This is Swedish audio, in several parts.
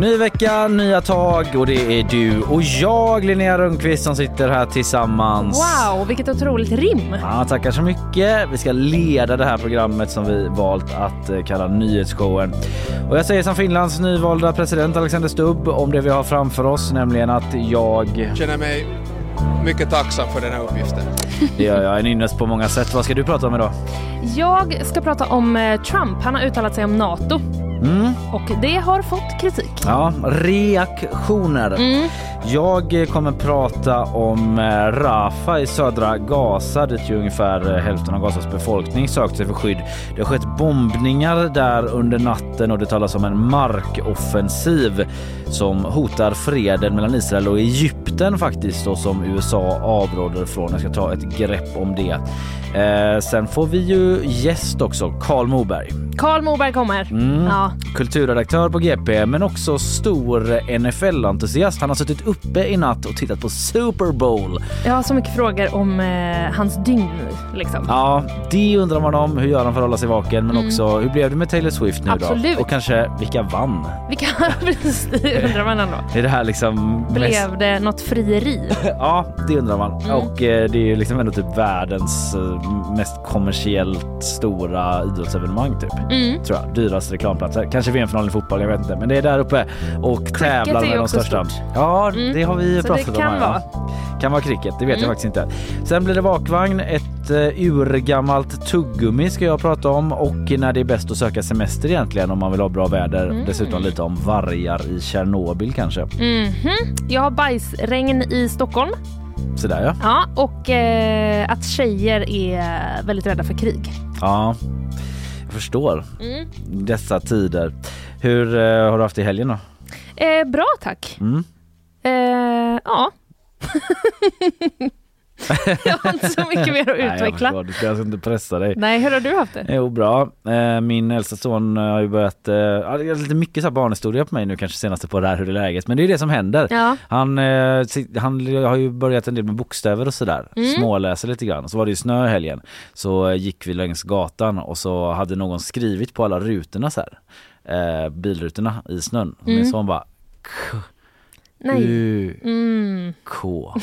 Ny vecka, nya tag och det är du och jag Linnea Rönnqvist som sitter här tillsammans. Wow, vilket otroligt rim! Ja, tackar så mycket. Vi ska leda det här programmet som vi valt att eh, kalla nyhetsshowen. Och jag säger som Finlands nyvalda president Alexander Stubb om det vi har framför oss, nämligen att jag... känner mig mycket tacksam för den här uppgiften. Det gör jag, en ynnest på många sätt. Vad ska du prata om idag? Jag ska prata om eh, Trump. Han har uttalat sig om NATO. Mm. Och det har fått kritik. Ja, reaktioner. Mm. Jag kommer prata om eh, Rafa i södra Gaza dit ju ungefär eh, hälften av Gazas befolkning sökt sig för skydd. Det har skett bombningar där under natten och det talas om en markoffensiv som hotar freden mellan Israel och Egypten faktiskt och som USA avråder från. Jag ska ta ett grepp om det. Eh, sen får vi ju gäst också, Karl Moberg. Karl Moberg kommer. Mm. Ja. Kulturredaktör på GP men också stor NFL-entusiast. Han har suttit uppe i natt och tittat på Super Bowl. Jag har så mycket frågor om eh, hans dygn. Liksom. Ja, det undrar man om. Hur gör han för att hålla sig vaken? Men också hur blev det med Taylor Swift nu Absolut. då? Och kanske vilka vann? Vilka precis, det undrar man ändå. Är det här liksom mest... Blev det något frieri? Ja, det undrar man. Mm. Och eh, det är ju liksom ändå typ världens eh, mest kommersiellt stora idrottsevenemang typ. Mm. Tror jag. Dyraste reklamplatser. Kanske VM-final i fotboll, jag vet inte. Men det är där uppe och tävlar med de största. stort. Ja, Mm. det har vi ju Så pratat det om kan här. vara. Kan vara cricket, det vet jag Mm. faktiskt inte. Sen blir det vakvagn, ett uh, urgammalt tuggummi ska jag prata om och när det är bäst att söka semester egentligen om man vill ha bra väder. Mm. Dessutom lite om vargar i Tjernobyl kanske. Mhm. Jag har bajsregn i Stockholm. Sådär ja. Ja, och eh, att tjejer är väldigt rädda för krig. Ja, jag förstår. Mm. Dessa tider. Hur eh, har du haft det i helgen då? Eh, bra tack. Mm. Eh, ja. jag har inte så mycket mer att Nej, jag utveckla. Du ska alltså inte pressa dig. Nej, hur har du haft det? Jo, bra. Eh, Min äldsta son eh, har ju börjat, eh, det lite mycket så barnhistoria på mig nu kanske senaste på det här hur det är läget. Men det är det som händer. Ja. Han, han har ju börjat en del med bokstäver och sådär. Mm. Småläser lite grann. Så var det ju snö i helgen. Så gick vi längs gatan och så hade någon skrivit på alla rutorna så här. Bilrutorna i snön. Och Min Mm. son bara Nej. U Mm. K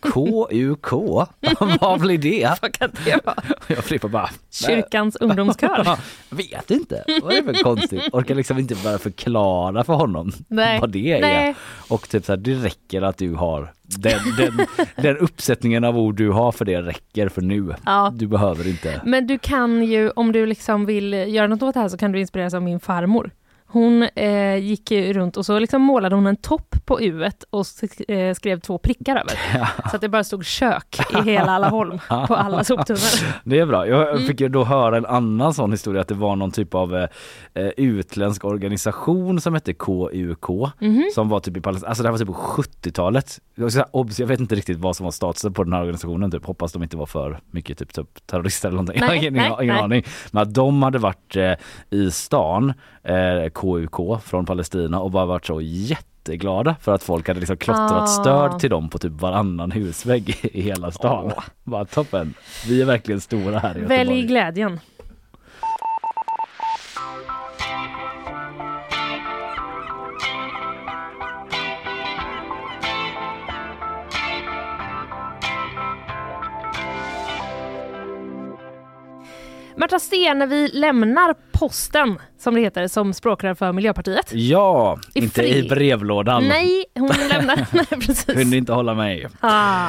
K U K Vad blir det? Vad kan det vara? Jag flippar bara Kyrkans ungdomskör. Vet inte, vad är det för konstigt? Orkar liksom inte bara förklara för honom Nej. vad det är. Nej. Och typ så här, det räcker att du har den, den, den uppsättningen av ord du har för det räcker för nu. Ja. Du behöver inte. Men du kan ju, om du liksom vill göra något åt det här så kan du inspireras av min farmor. Hon eh, gick runt och så liksom målade hon en topp på U och eh, skrev två prickar över. Så att det bara stod kök i hela Laholm på alla soptunnor. Det är bra. Jag Mm. fick ju då höra en annan sån historia att det var någon typ av eh, eh, utländsk organisation som hette KUK Mhm. som var typ i Palestina, alltså det här var typ på 70-talet. Jag, obs, vet inte riktigt vad som var statusen på den här organisationen typ. Hoppas de inte var för mycket typ, typ terrorister eller någonting. jag har Nej, ingen, nej, ingen nej. aning. Men att de hade varit eh, i stan, eh, KUK från Palestina och bara varit så jätteglada för att folk hade liksom klottrat Ah. stöd till dem på typ varannan husvägg i hela stan. Bara toppen. Vi är verkligen stora här i Göteborg. Välj glädjen. Märta Stenevi lämnar posten, som det heter, som språkrör för Miljöpartiet. Ja, I inte fri- i brevlådan. Nej, hon lämnar... Nej, precis. Kunde inte hålla mig. Ah.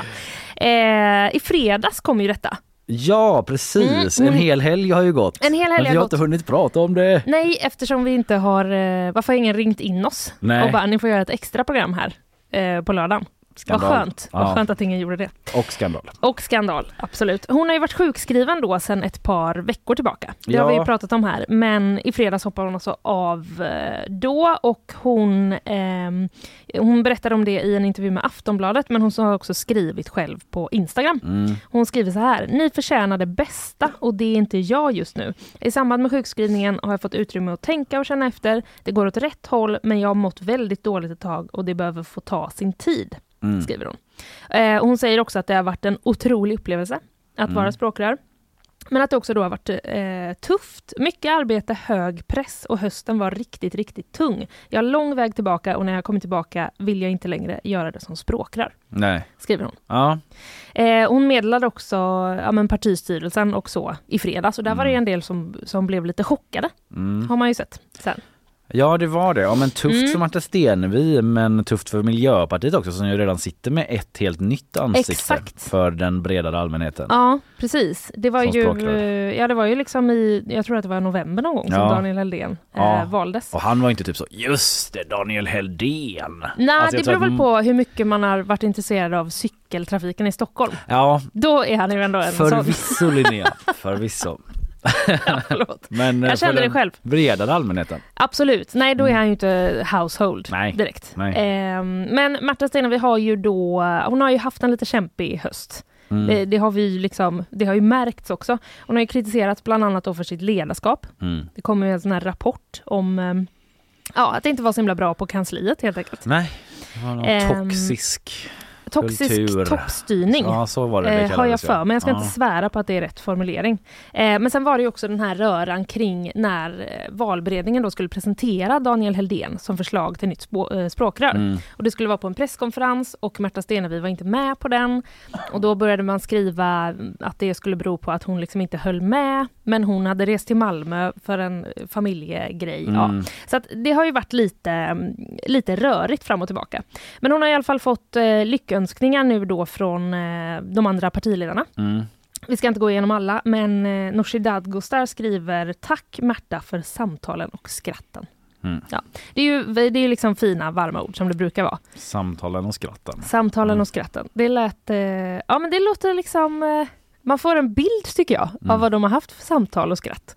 Eh, I fredags kom ju detta. Ja, precis. Mm, En hon- hel helg har ju gått. En hel helg Men vi har har inte hunnit prata om det. Nej, eftersom vi inte har... Eh, varför har ingen ringt in oss? Nej. Och bara, ni får göra ett extra program här eh, på lördagen. Skandal. Vad skönt. Ja. Vad skönt att ingen gjorde det. Och skandal. Och skandal, absolut. Hon har ju varit sjukskriven då sedan ett par veckor tillbaka. Det har Ja. vi ju pratat om här. Men i fredags hoppade hon alltså av eh, då och hon, ehm, hon berättade om det i en intervju med Aftonbladet men hon har också skrivit själv på Instagram. Mm. Hon skriver så här. Ni förtjänar det bästa och det är inte jag just nu. I samband med sjukskrivningen har jag fått utrymme att tänka och känna efter. Det går åt rätt håll men jag har mått väldigt dåligt ett tag och det behöver få ta sin tid. Mm. Skriver hon. Eh, hon säger också att det har varit en otrolig upplevelse att Mm. vara språkrör. Men att det också då har varit eh, tufft, mycket arbete, hög press och hösten var riktigt, riktigt tung. Jag har lång väg tillbaka och när jag kommer tillbaka vill jag inte längre göra det som språkrör, Nej. skriver hon. Ja. Eh, hon meddelade också ja, men partistyrelsen och så i fredags och där var det Mm. en del som, som blev lite chockade, Mm. har man ju sett sen. Ja det var det. Ja men tufft Mm. för Marta Stenevi men tufft för Miljöpartiet också som ju redan sitter med ett helt nytt ansikte Exakt. för den bredare allmänheten. Ja, precis. Det var Som ju, eh, ja, det var ju liksom i, jag tror att det var november någon gång som Ja. Daniel Heldén Ja. eh, valdes. Och han var inte typ så, just det Daniel Heldén. Nej, Alltså, det beror väl att- på hur mycket man har varit intresserad av cykeltrafiken i Stockholm. Ja, Då är han ju ändå en sån. förvisso Linnea. Förvisso. Förlåt. Men eh, Jag kände det själv. bredare allmänheten. Absolut. Nej, då är han ju inte household Mm. Nej. direkt. Nej. Ehm, men Märta Stenevi har ju då, hon har ju haft en lite kämpig höst. Mm. Det, det har vi liksom, det har ju märkts också. Hon har ju kritiserats bland annat då för sitt ledarskap. Mm. Det kommer ju en sån här rapport om ehm, ja, att det inte var så himla bra på kansliet helt enkelt. Nej, det var någon Ehm, toxisk. Toxisk Kultur. toppstyrning. Ja så var det det Eh, har jag ja. för mig. Jag ska Ja. inte svära på att det är rätt formulering. Eh, men sen var det också den här röran kring när eh, valberedningen då skulle presentera Daniel Heldén som förslag till nytt spå- eh, språkrör. Mm. Och det skulle vara på en presskonferens och Märta Stenevi var inte med på den. Och då började man skriva att det skulle bero på att hon liksom inte höll med. Men hon hade rest till Malmö för en familjegrej. Ja. Mm. Så att det har ju varit lite, lite rörigt fram och tillbaka. Men hon har i alla fall fått eh, lyckönskningar nu då från eh, de andra partiledarna. Mm. Vi ska inte gå igenom alla, men eh, Nooshi Dadgostar skriver Tack Märta för samtalen och skratten. Mm. Ja. Det är ju det är ju liksom fina varma ord som det brukar vara. Samtalen och skratten. Samtalen Mm. och skratten. Det lät, eh, ja men det låter liksom, eh, man får en bild tycker jag Mm. av vad de har haft för samtal och skratt.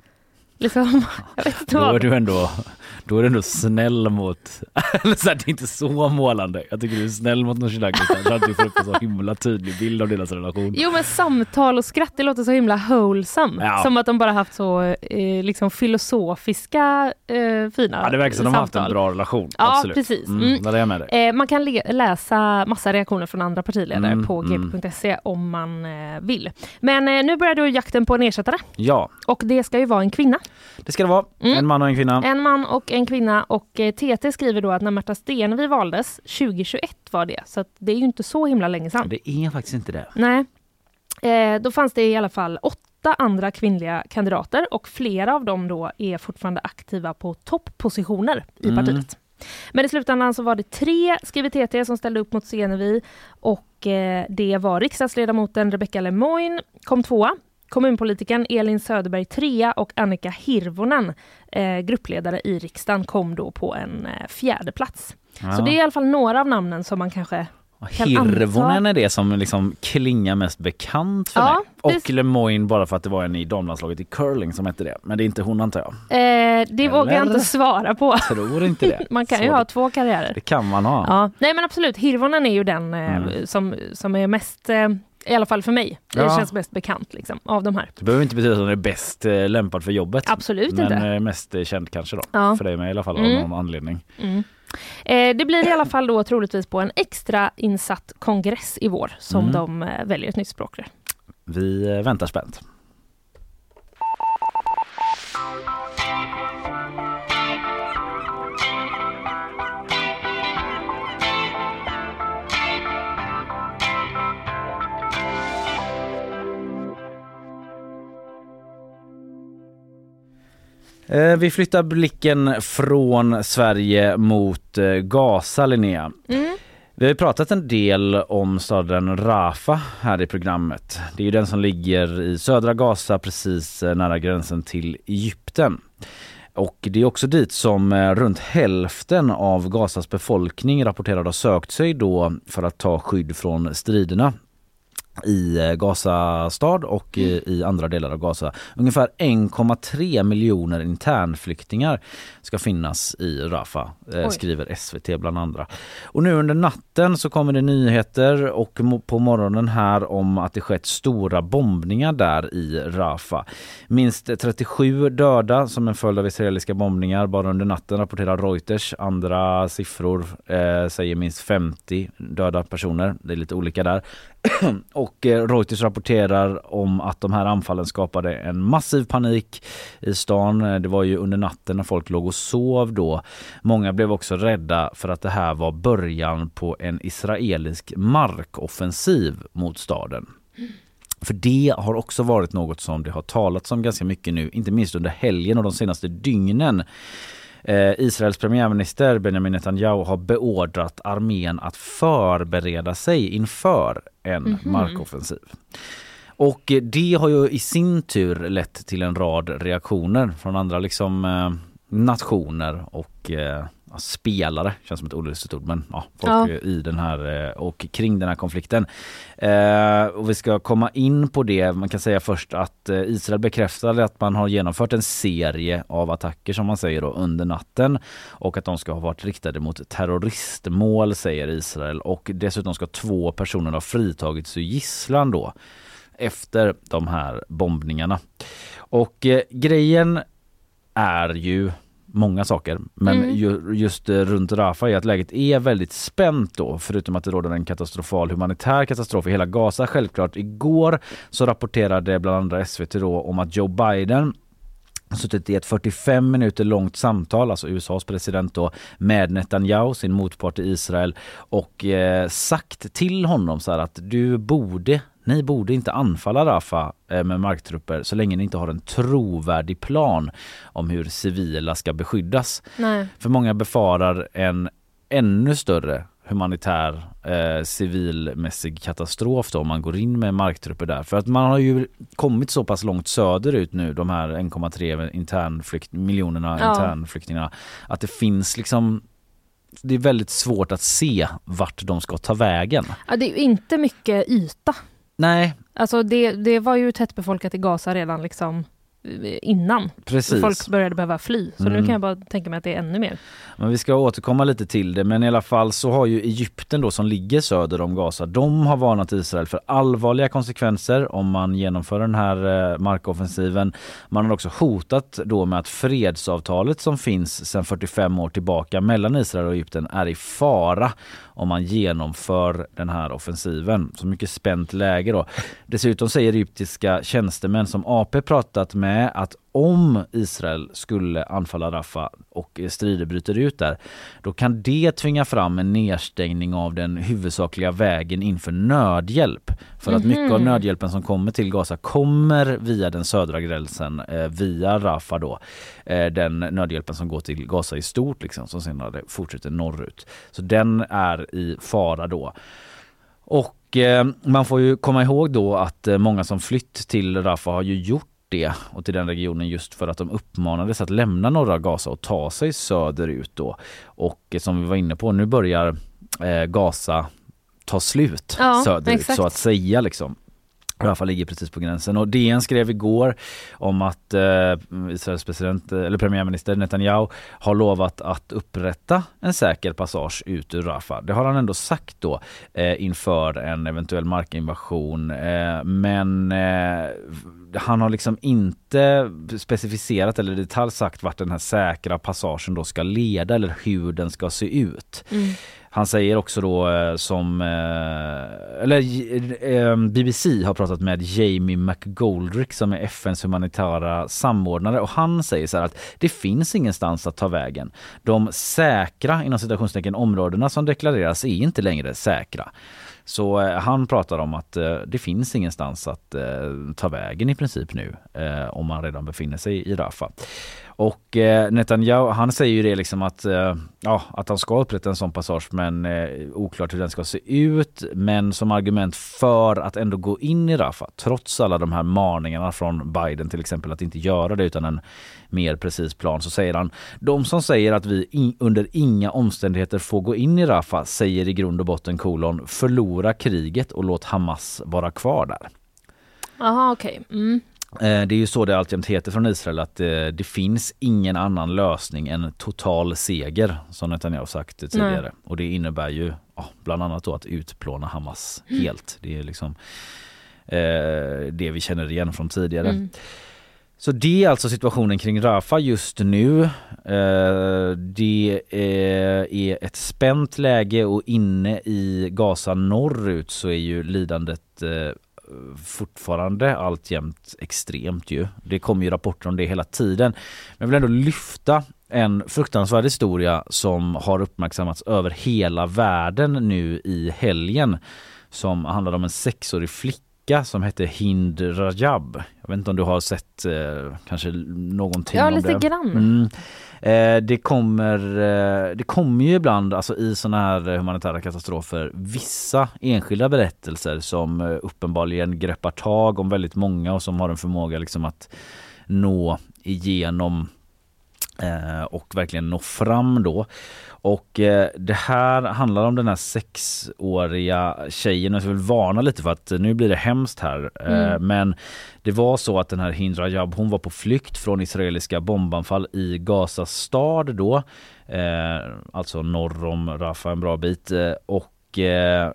Liksom, jag vet inte Då är du ändå, då är du ändå snäll mot, eller så här, det är inte så målande. Jag tycker du är snäll mot Nooshi Dadgostar så att du får upp en så himla tydlig bild av deras relation. Jo men samtal och skratt, det låter så himla wholesome. Ja. Som att de bara haft så eh, liksom filosofiska eh, fina Ja, det verkar som de har haft en bra relation. Ja, Absolut. precis. Mm, Mm. Är jag med dig. Eh, man kan läsa massa reaktioner från andra partiledare Mm, på mm. gp.se om man eh, vill. Men eh, nu börjar då jakten på en ersättare Ja, och det ska ju vara en kvinna. Det ska det vara. Mm. En man och en kvinna. En man och en kvinna och eh, TT skriver då att när Märta Stenevi valdes 2021 var det, så att det är ju inte så himla länge sedan. Det är faktiskt inte det. Nej. Eh, då fanns det i alla fall åtta andra kvinnliga kandidater och flera av dem då är fortfarande aktiva på topppositioner i Mm. partiet. Men i slutändan så var det tre, skriver TT, som ställde upp mot Stenevi och eh, det var riksdagsledamoten Rebecca Lemoine kom tvåa. Kommunpolitikern Elin Söderberg trea och Annika Hirvonen, eh, gruppledare i riksdagen, kom då på en eh, fjärde plats. Ja. Så det är i alla fall några av namnen som man kanske kan Hirvonen anta. är det som liksom klingar mest bekant för Ja, mig. Och Lemoine bara för att det var en i damlandslaget i curling som hette det. Men det är inte hon antar jag. Eh, det vågar jag Eller? inte svara på. Tror inte det. Man kan ju Så ha det- två karriärer. Det kan man ha. Ja. Nej men absolut, Hirvonen är ju den eh, Mm. som, som är mest, eh, i alla fall för mig, det Ja. känns mest bekant liksom, av de här. Det behöver inte betyda att hon är bäst eh, lämpad för jobbet. Absolut men inte. eh, mest eh, känd kanske då. Ja. För dig med i alla fall Mm. av någon anledning. Mm. Eh, det blir i alla fall då troligtvis på en extra insatt kongress i vår som Mm. de väljer ett nytt språkrör. Vi väntar spänt. Vi flyttar blicken från Sverige mot eh, Gaza, Linnea. Mm. Vi har ju pratat en del om staden Rafa här i programmet. Det är ju den som ligger i södra Gaza precis eh, nära gränsen till Egypten. Och det är också dit som eh, runt hälften av Gazas befolkning rapporterade ha sökt sig då för att ta skydd från striderna i eh, Gaza stad och i, i andra delar av Gaza. Ungefär 1,3 miljoner internflyktingar ska finnas i Rafa, eh, skriver SVT bland andra. Och nu under natten så kommer det nyheter och på morgonen här om att det skett stora bombningar där i Rafa. Minst 37 döda som en följd av israeliska bombningar bara under natten rapporterar Reuters. Andra siffror eh, säger minst 50 döda personer. Det är lite olika där. och eh, Reuters rapporterar om att de här anfallen skapade en massiv panik i stan. Eh, det var ju under natten när folk låg och sov då. Många blev också rädda för att det här var början på en israelisk markoffensiv mot staden. För det har också varit något som det har talats om ganska mycket nu, inte minst under helgen och de senaste dygnen. Eh, Israels premiärminister Benjamin Netanyahu har beordrat armén att förbereda sig inför en markoffensiv. Och det har ju i sin tur lett till en rad reaktioner från andra liksom eh, nationer och eh, ja, spelare, känns som ett olustigt ord, men ja, folk Ja. i den här eh, och kring den här konflikten. Eh, och vi ska komma in på det. Man kan säga först att eh, Israel bekräftade att man har genomfört en serie av attacker som man säger då, under natten och att de ska ha varit riktade mot terroristmål säger Israel och dessutom ska två personer ha fritagits ur gisslan då efter de här bombningarna. Och eh, grejen är ju många saker men Mm. ju, just eh, runt Rafah är att läget är väldigt spänt då förutom att det råder en katastrofal humanitär katastrof i hela Gaza självklart. Igår så rapporterade bland andra SVT då om att Joe Biden suttit i ett 45 minuter långt samtal, alltså USAs president då, med Netanyahu, sin motpart i Israel och eh, sagt till honom så här att du borde ni borde inte anfalla Rafah eh, med marktrupper så länge ni inte har en trovärdig plan om hur civila ska beskyddas. Nej. För många befarar en ännu större humanitär eh, civilmässig katastrof då om man går in med marktrupper där. För att man har ju kommit så pass långt söderut nu de här 1,3 internflykt, miljonerna Ja. internflyktingarna att det finns liksom det är väldigt svårt att se vart de ska ta vägen. Ja, det är ju inte mycket yta. Nej, Alltså det, det var ju tättbefolkat i Gaza redan liksom innan precis. folk började behöva fly. Så nu Mm. kan jag bara tänka mig att det är ännu mer. Men vi ska återkomma lite till det men i alla fall så har ju Egypten då som ligger söder om Gaza de har varnat Israel för allvarliga konsekvenser om man genomför den här eh, markoffensiven. Man har också hotat då med att fredsavtalet som finns sedan 45 år tillbaka mellan Israel och Egypten är i fara om man genomför den här offensiven. Så mycket spänt läge då. Dessutom säger egyptiska tjänstemän som AP pratat med att om Israel skulle anfalla Rafah och strider bryter ut där, då kan det tvinga fram en nedstängning av den huvudsakliga vägen inför nödhjälp. För att mycket av nödhjälpen som kommer till Gaza kommer via den södra gränsen, eh, via Rafah då. Eh, den nödhjälpen som går till Gaza i stort liksom, som senare fortsätter norrut. Så den är i fara då. Och eh, man får ju komma ihåg då att många som flytt till Rafah har ju gjort det och till den regionen just för att de uppmanades att lämna norra Gaza och ta sig söderut då. Och som vi var inne på, nu börjar eh, Gaza ta slut Ja, söderut exakt. så att säga liksom. Rafah ligger precis på gränsen och DN skrev igår om att eh, Israels president eh, eller premiärminister Netanyahu har lovat att upprätta en säker passage ut ur Rafah. Det har han ändå sagt då eh, inför en eventuell markinvasion. Eh, men eh, han har liksom inte specificerat eller i detalj sagt vart den här säkra passagen då ska leda eller hur den ska se ut. Mm. Han säger också då eh, som, eh, eller eh, BBC har pratat med Jamie McGoldrick som är FNs humanitära samordnare och han säger så här att det finns ingenstans att ta vägen. De säkra inom citationstecken områdena som deklareras är inte längre säkra. Så han pratar om att det finns ingenstans att ta vägen i princip nu om man redan befinner sig i Rafah. Och eh, Netanyahu han säger ju det liksom att, eh, ja, att han ska upprätta en sån passage men eh, oklart hur den ska se ut. Men som argument för att ändå gå in i Rafah trots alla de här maningarna från Biden till exempel att inte göra det utan en mer precis plan så säger han de som säger att vi in, under inga omständigheter får gå in i Rafah säger i grund och botten kolon förlora kriget och låt Hamas vara kvar där. Jaha okej. Mm. Eh, Det är ju så det alltjämt heter från Israel att eh, det finns ingen annan lösning än total seger som Netanyahu sagt tidigare. Och det innebär ju ja, bland annat då att utplåna Hamas helt. Det är liksom eh, det vi känner igen från tidigare. Så det är alltså situationen kring Rafah just nu. Eh, det är, är ett spänt läge och inne i Gaza norrut så är ju lidandet eh, fortfarande alltjämt extremt ju. Det kommer ju rapporter om det hela tiden. Men jag vill ändå lyfta en fruktansvärd historia som har uppmärksammats över hela världen nu i helgen. Som handlar om en sexårig flicka som hette Hind Rajab. Jag vet inte om du har sett eh, kanske någonting Ja, om lite det? grann. Mm. Eh, det kommer eh, det kommer ju ibland alltså i sådana här eh, humanitära katastrofer vissa enskilda berättelser som eh, uppenbarligen greppar tag om väldigt många och som har en förmåga liksom att nå igenom eh, och verkligen nå fram då. Och eh, det här handlar om den här sexåriga tjejen. Jag vill varna lite för att nu blir det hemskt här. Eh, men det var så att den här Hind Rajab hon var på flykt från israeliska bombanfall i Gaza stad då. Eh, alltså norr om Rafah en bra bit. Eh, och eh,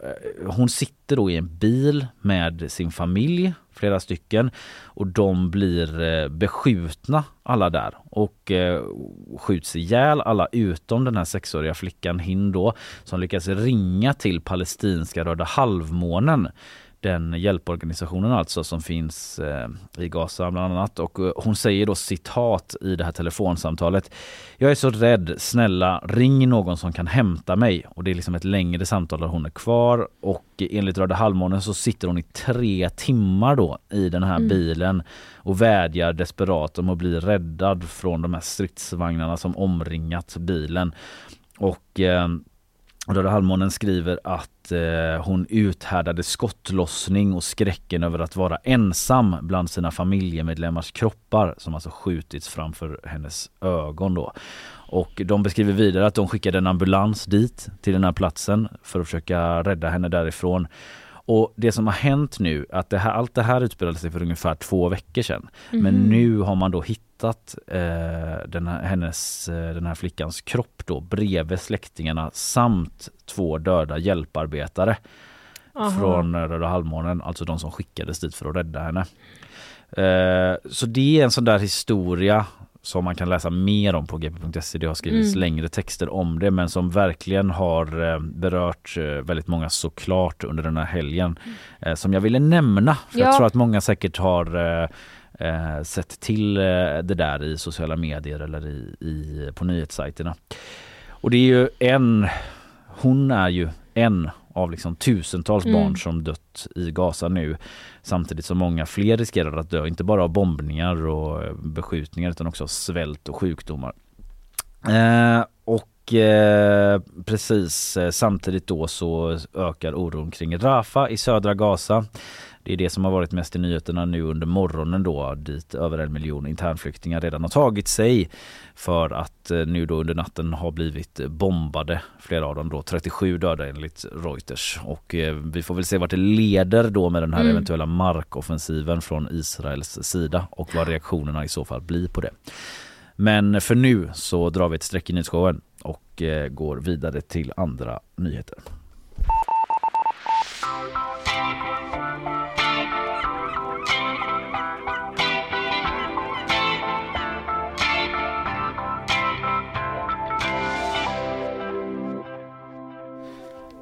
hon sitter då i en bil med sin familj, flera stycken. Och de blir eh, beskjutna alla där och eh, skjuts ihjäl alla utom den här sexåriga flickan Hind då som lyckas ringa till palestinska Röda halvmånen den hjälporganisationen alltså som finns eh, i Gaza bland annat. Och eh, hon säger då citat i det här telefonsamtalet. Jag är så rädd, snälla ring någon som kan hämta mig. Och det är liksom ett längre samtal där hon är kvar. Och enligt Röda halvmånen så sitter hon i tre timmar då i den här bilen och vädjar desperat om att bli räddad från de här stridsvagnarna som omringat bilen. Och eh, Röda halvmånen skriver att eh, hon uthärdade skottlossning och skräcken över att vara ensam bland sina familjemedlemmars kroppar som alltså skjutits framför hennes ögon då. Och de beskriver vidare att de skickade en ambulans dit till den här platsen för att försöka rädda henne därifrån. Och det som har hänt nu, att det här, allt det här utspelade sig för ungefär två veckor sedan. Men nu har man då hittat eh, den, här, hennes, eh, den här flickans kropp då bredvid släktingarna samt två döda hjälparbetare Aha. från Röda halvmånen, alltså de som skickades dit för att rädda henne. Eh, så det är en sån där historia som man kan läsa mer om på gp.se. Det har skrivits längre texter om det men som verkligen har eh, berört eh, väldigt många såklart under den här helgen. Eh, som jag ville nämna för jag Ja. tror att många säkert har sett till det där i sociala medier eller i, i, på nyhetssajterna. Och det är ju en, hon är ju en av liksom tusentals Mm. barn som dött i Gaza nu samtidigt som många fler riskerar att dö, inte bara av bombningar och eh, beskjutningar utan också av svält och sjukdomar. Eh, och eh, precis eh, samtidigt då så ökar oron kring Rafa i södra Gaza. Det är det som har varit mest i nyheterna nu under morgonen då dit över en miljon internflyktingar redan har tagit sig för att eh, nu då under natten har blivit bombade. Flera av dem då 37 döda enligt Reuters och eh, vi får väl se vart det leder då med den här Mm. eventuella markoffensiven från Israels sida och vad reaktionerna i så fall blir på det. Men för nu så drar vi ett streck i nyhetsshowen och eh, går vidare till andra nyheter.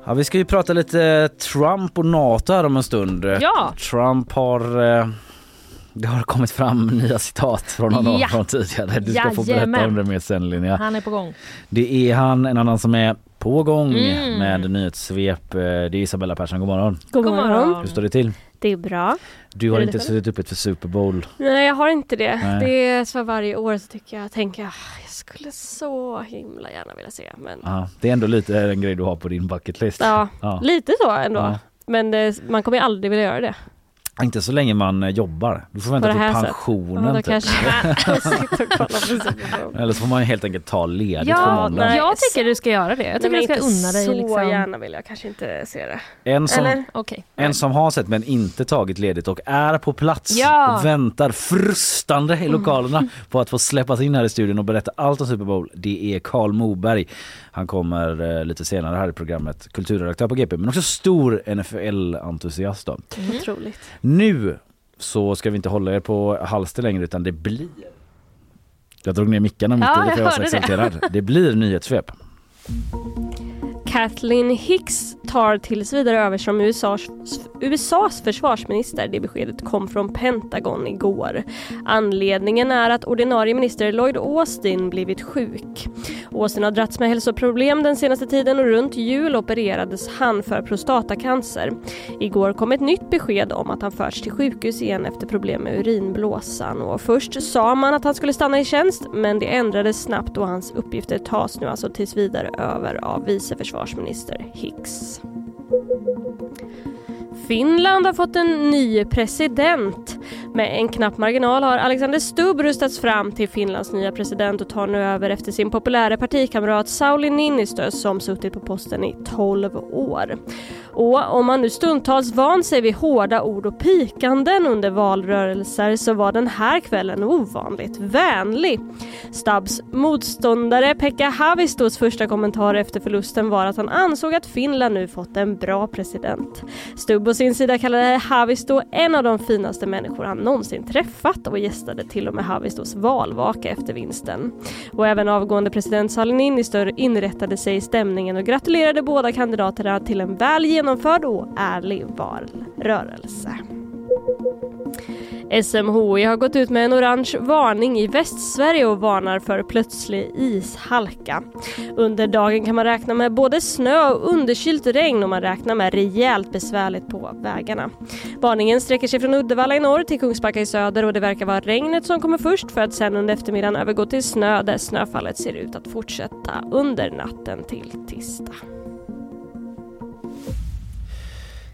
Ja, vi ska ju prata lite Trump och NATO här om en stund. Ja. Trump har eh, det har kommit fram nya citat från honom Ja. från tidigare. Du ska få berätta Jajamän. om det mer sen Linnea. Han är på gång. Det är han, en annan som är på gång Mm. med nyhetssvep. Eh, Det är Isabella Persson, god morgon. God morgon. Hur står det till? Det är bra. Du har inte suttit uppe för Super Bowl. Nej, jag har inte det. Nej. Det är så varje år så tycker jag, tänker jag, "Ah, jag skulle så himla gärna vilja se. Men Ja, det är ändå lite en grej du har på din bucketlist. ja, Ja. lite så ändå. Ja. Men det, man kommer ju aldrig vilja göra det. Inte så länge man eh, jobbar. Du får vänta till pensionen. Ja, då typ. kanske. Eller så får man helt enkelt ta ledigt på Ja, måndag. nej. jag tycker du ska göra det. Jag tycker Nej, du ska inte unna dig. så Liksom. gärna vill jag kanske inte se det. En som, Eller? Okej. En som har sett men inte tagit ledigt och är på plats Ja. och väntar frustande i lokalerna på att få släppas in här i studion och berätta allt om Super Bowl. Det är Karl Moberg. Han kommer eh, lite senare här i programmet, kulturredaktör på GP men också stor NFL-entusiast. då. Otroligt. Nu så ska vi inte hålla er på halster längre utan det blir jag drog ner mickarna mitt Ja, i det för jag var så det. exalterad. Det blir nyhetssvep. Kathleen Hicks tar tills vidare över som USAs, USAs försvarsminister. Det beskedet kom från Pentagon igår. Anledningen är att ordinarie minister Lloyd Austin blivit sjuk. Austin har dragits med hälsoproblem den senaste tiden och runt jul opererades han för prostatacancer. Igår kom ett nytt besked om att han förts till sjukhus igen efter problem med urinblåsan. Och först sa man att han skulle stanna i tjänst men det ändrades snabbt och hans uppgifter tas nu alltså tills vidare över av vice försvarsminister Hicks. Finland har fått en ny president. Med en knapp marginal har Alexander Stubb rustats fram till Finlands nya president och tar nu över efter sin populära partikamrat Sauli Niinistö som suttit på posten i 12 år. Och om man nu stundtals van sig vid hårda ord och pikanden under valrörelser så var den här kvällen ovanligt vänlig. Stubbs motståndare Pekka Haavistos första kommentar efter förlusten var att han ansåg att Finland nu fått en bra president. Stubb å sin sida kallade Haavisto en av de finaste människorna människor han någonsin träffat och gästade till och med Havistos valvaka efter vinsten. Och även avgående president Sauli Niinistö inrättade sig i stämningen och gratulerade båda kandidaterna till en väl genomförd och ärlig valrörelse. SMHI har gått ut med en orange varning i Västsverige och varnar för plötslig ishalka. Under dagen kan man räkna med både snö och underkylt regn och man räknar med rejält besvärligt på vägarna. Varningen sträcker sig från Uddevalla i norr till Kungsbacka i söder och det verkar vara regnet som kommer först för att sen under eftermiddagen övergå till snö där snöfallet ser ut att fortsätta under natten till tisdag.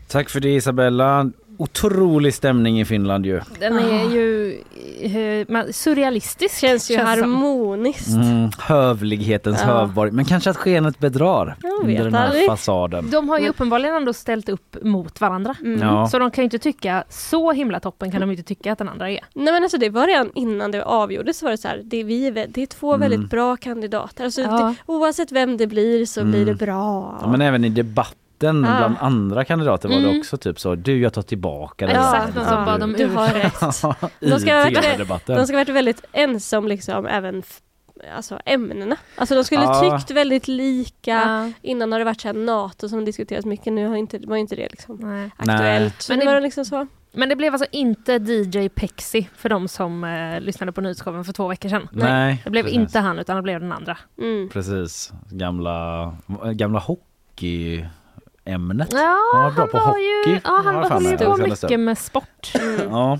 Tack för det Isabella. Otrolig stämning i Finland ju. Den är ju eh, surrealistisk. Känns ju harmoniskt. Mm, hövlighetens Ja. hövborg. Men kanske att skenet bedrar under den här aldrig. fasaden. De har ju uppenbarligen ändå ställt upp mot varandra. Mm. Ja. Så de kan ju inte tycka, så himla toppen kan de inte tycka att den andra är. Nej men alltså det var redan innan det avgjordes så var det så här, det är, vi, det är två Mm. väldigt bra kandidater. Alltså Ja. det, oavsett vem det blir så blir Mm. det bra. Ja, men även i debatten Ah. bland andra kandidater var det Mm. också typ så, du jag tar tillbaka det Exakt, där. och så bad de du har ursäkt. rätt. I De ska. De ha varit väldigt ense om liksom även alltså ämnena. Alltså de skulle Ja. tyckt väldigt lika. Ja. Innan har det varit så här NATO som diskuteras mycket, nu har inte, var inte det liksom Nej. aktuellt. Men det det- var liksom så. Men det blev alltså inte DJ Pexi för de som eh, lyssnade på nyhetsshowen för två veckor sedan. Nej, Det blev precis. inte han utan det blev den andra. Mm. Precis, gamla, gamla hockeyämnet. Ja, Han var bra på var hockey, Ju, ja, han håller ju Det på det. mycket med sport. Ja.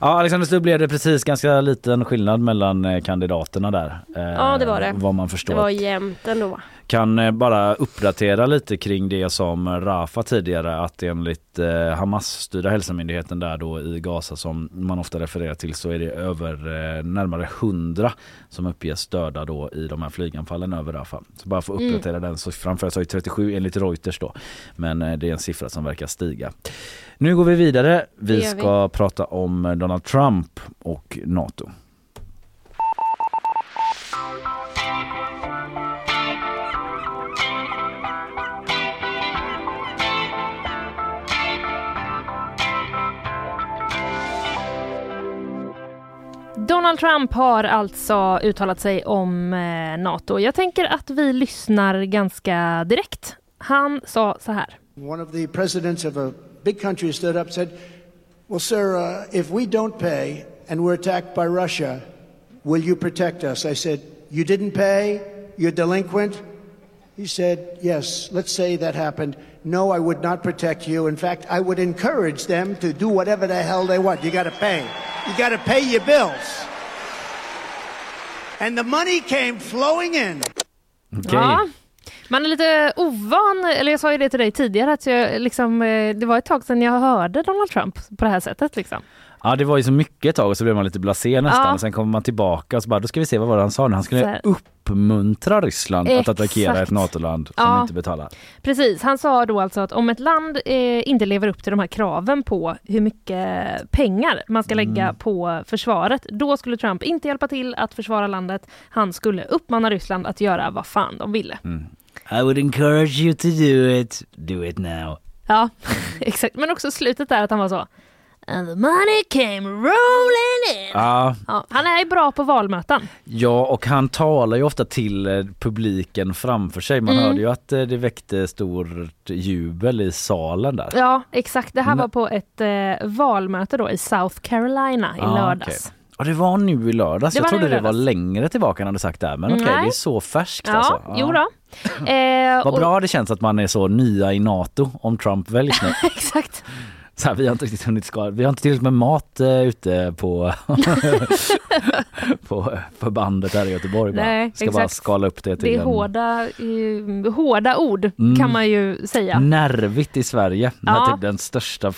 Ja, Alexander Stubb blev det precis ganska liten skillnad mellan eh, kandidaterna där. Eh, Ja, det var det. Vad man Det förstår. var jämnt ändå. Kan eh, bara uppdatera lite kring det som Rafa tidigare att enligt eh, Hamas-styrda hälsomyndigheten där då i Gaza som man ofta refererar till så är det över eh, närmare 100 som uppges döda då i de här flyganfallen över Rafa. Så bara för att Mm. uppdatera den så framför jag 37 enligt Reuters då. Men eh, det är en siffra som verkar stiga. Nu går vi vidare. Vi gör vi. ska prata om eh, Donald Trump och NATO. Donald Trump har alltså uttalat sig om eh, NATO. Jag tänker att vi lyssnar ganska direkt. Han sa så här. One of the presidents of a big country stood up and said, Well, sir, uh, if we don't pay and we're attacked by Russia, will you protect us? I said, You didn't pay? You're delinquent? He said, Yes, let's say that happened. No, I would not protect you. In fact, I would encourage them to do whatever the hell they want. You got to pay. You got to pay your bills. And the money came flowing in. Okej. Ja, man är lite ovan, eller jag sa ju det till dig tidigare, att jag, liksom, eh, det var ett tag sedan jag hörde Donald Trump på det här sättet. Liksom. Ja det var ju så mycket ett tag och så blev man lite blasé nästan Ja. och sen kommer man tillbaka och så bara då ska vi se vad var det han sa nu. Han skulle uppmuntra Ryssland att Exakt. attackera ett NATO-land som Ja. inte betalar. Precis, han sa då alltså att om ett land eh, inte lever upp till de här kraven på hur mycket pengar man ska lägga Mm. på försvaret, då skulle Trump inte hjälpa till att försvara landet. Han skulle uppmana Ryssland att göra vad fan de ville. Mm. I would encourage you to do it. Do it now. Ja, exakt. Men också slutet där att han var så And the money came rolling in. Ja, Ja, han är ju bra på valmöten. ja och han talar ju ofta till eh, publiken framför sig. Man Mm. hörde ju att eh, det väckte stort jubel i salen där. Ja, exakt. Det här Men- var på ett eh, valmöte då i South Carolina i Ja, lördags. okej. Och det var nu i lördags. Det Jag trodde det var längre tillbaka han hade sagt där. Men okej, Nej. det är så färskt Ja, alltså. jo då. Eh, Vad och- bra det känns att man är så nya i NATO om Trump väljs nu. Exakt. Så här, vi har inte riktigt hunnit skala, vi har inte tillräckligt med mat eh, ute på, på förbandet här i Göteborg. Bara. Nej, Ska bara exakt. skala upp det till Det är en hårda, eh, hårda ord Mm. kan man ju säga. nervigt i Sverige. Ja. typ den största,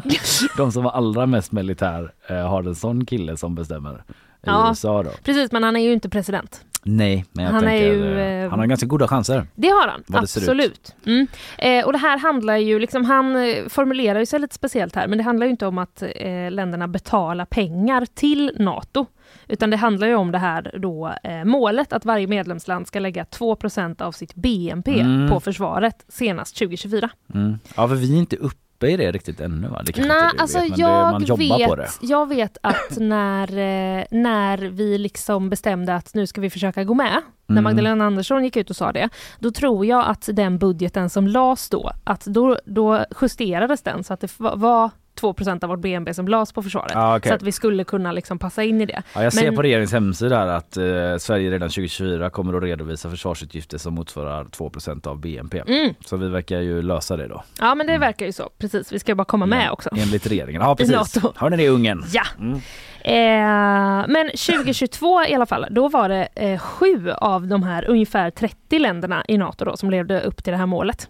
de som var allra mest militär eh, har en sån kille som bestämmer i Ja. USA då. Precis, men han är ju inte president. Nej, men jag Han tänker, ju, eh, eh, han har ganska goda chanser. Det har han, det absolut. Mm. Eh, och det här handlar ju, liksom, han eh, formulerar ju sig lite speciellt här, men det handlar ju inte om att eh, länderna betalar pengar till NATO. Utan det handlar ju om det här då, eh, målet att varje medlemsland ska lägga 2% av sitt BNP Mm. på försvaret senast 2024. Mm. Ja, för vi är inte uppe i det riktigt ännu va? Det kanske Nej, inte du alltså vet, men jag, det, man jobbar vet, på det. jag vet att när, eh, när vi liksom bestämde att nu ska vi försöka gå med, när Mm. Magdalena Andersson gick ut och sa det, då tror jag att den budgeten som lades då, att då, då justerades den så att det va- var 2% av vårt BNP som lades på försvaret. Ja, okej. Så att vi skulle kunna liksom passa in i det. Ja, jag ser Men- på regeringens hemsida här att eh, Sverige redan 2024 kommer att redovisa försvarsutgifter som motsvarar 2% av BNP. Mm. Så vi verkar ju lösa det då. Ja men det verkar ju så, precis. Vi ska bara komma med också. Enligt regeringen. Ja precis. NATO. Hörni det ungen? Ja. Mm. Eh, men 2022 i alla fall, då var det eh, sju av de här ungefär 30 länderna i NATO då, som levde upp till det här målet.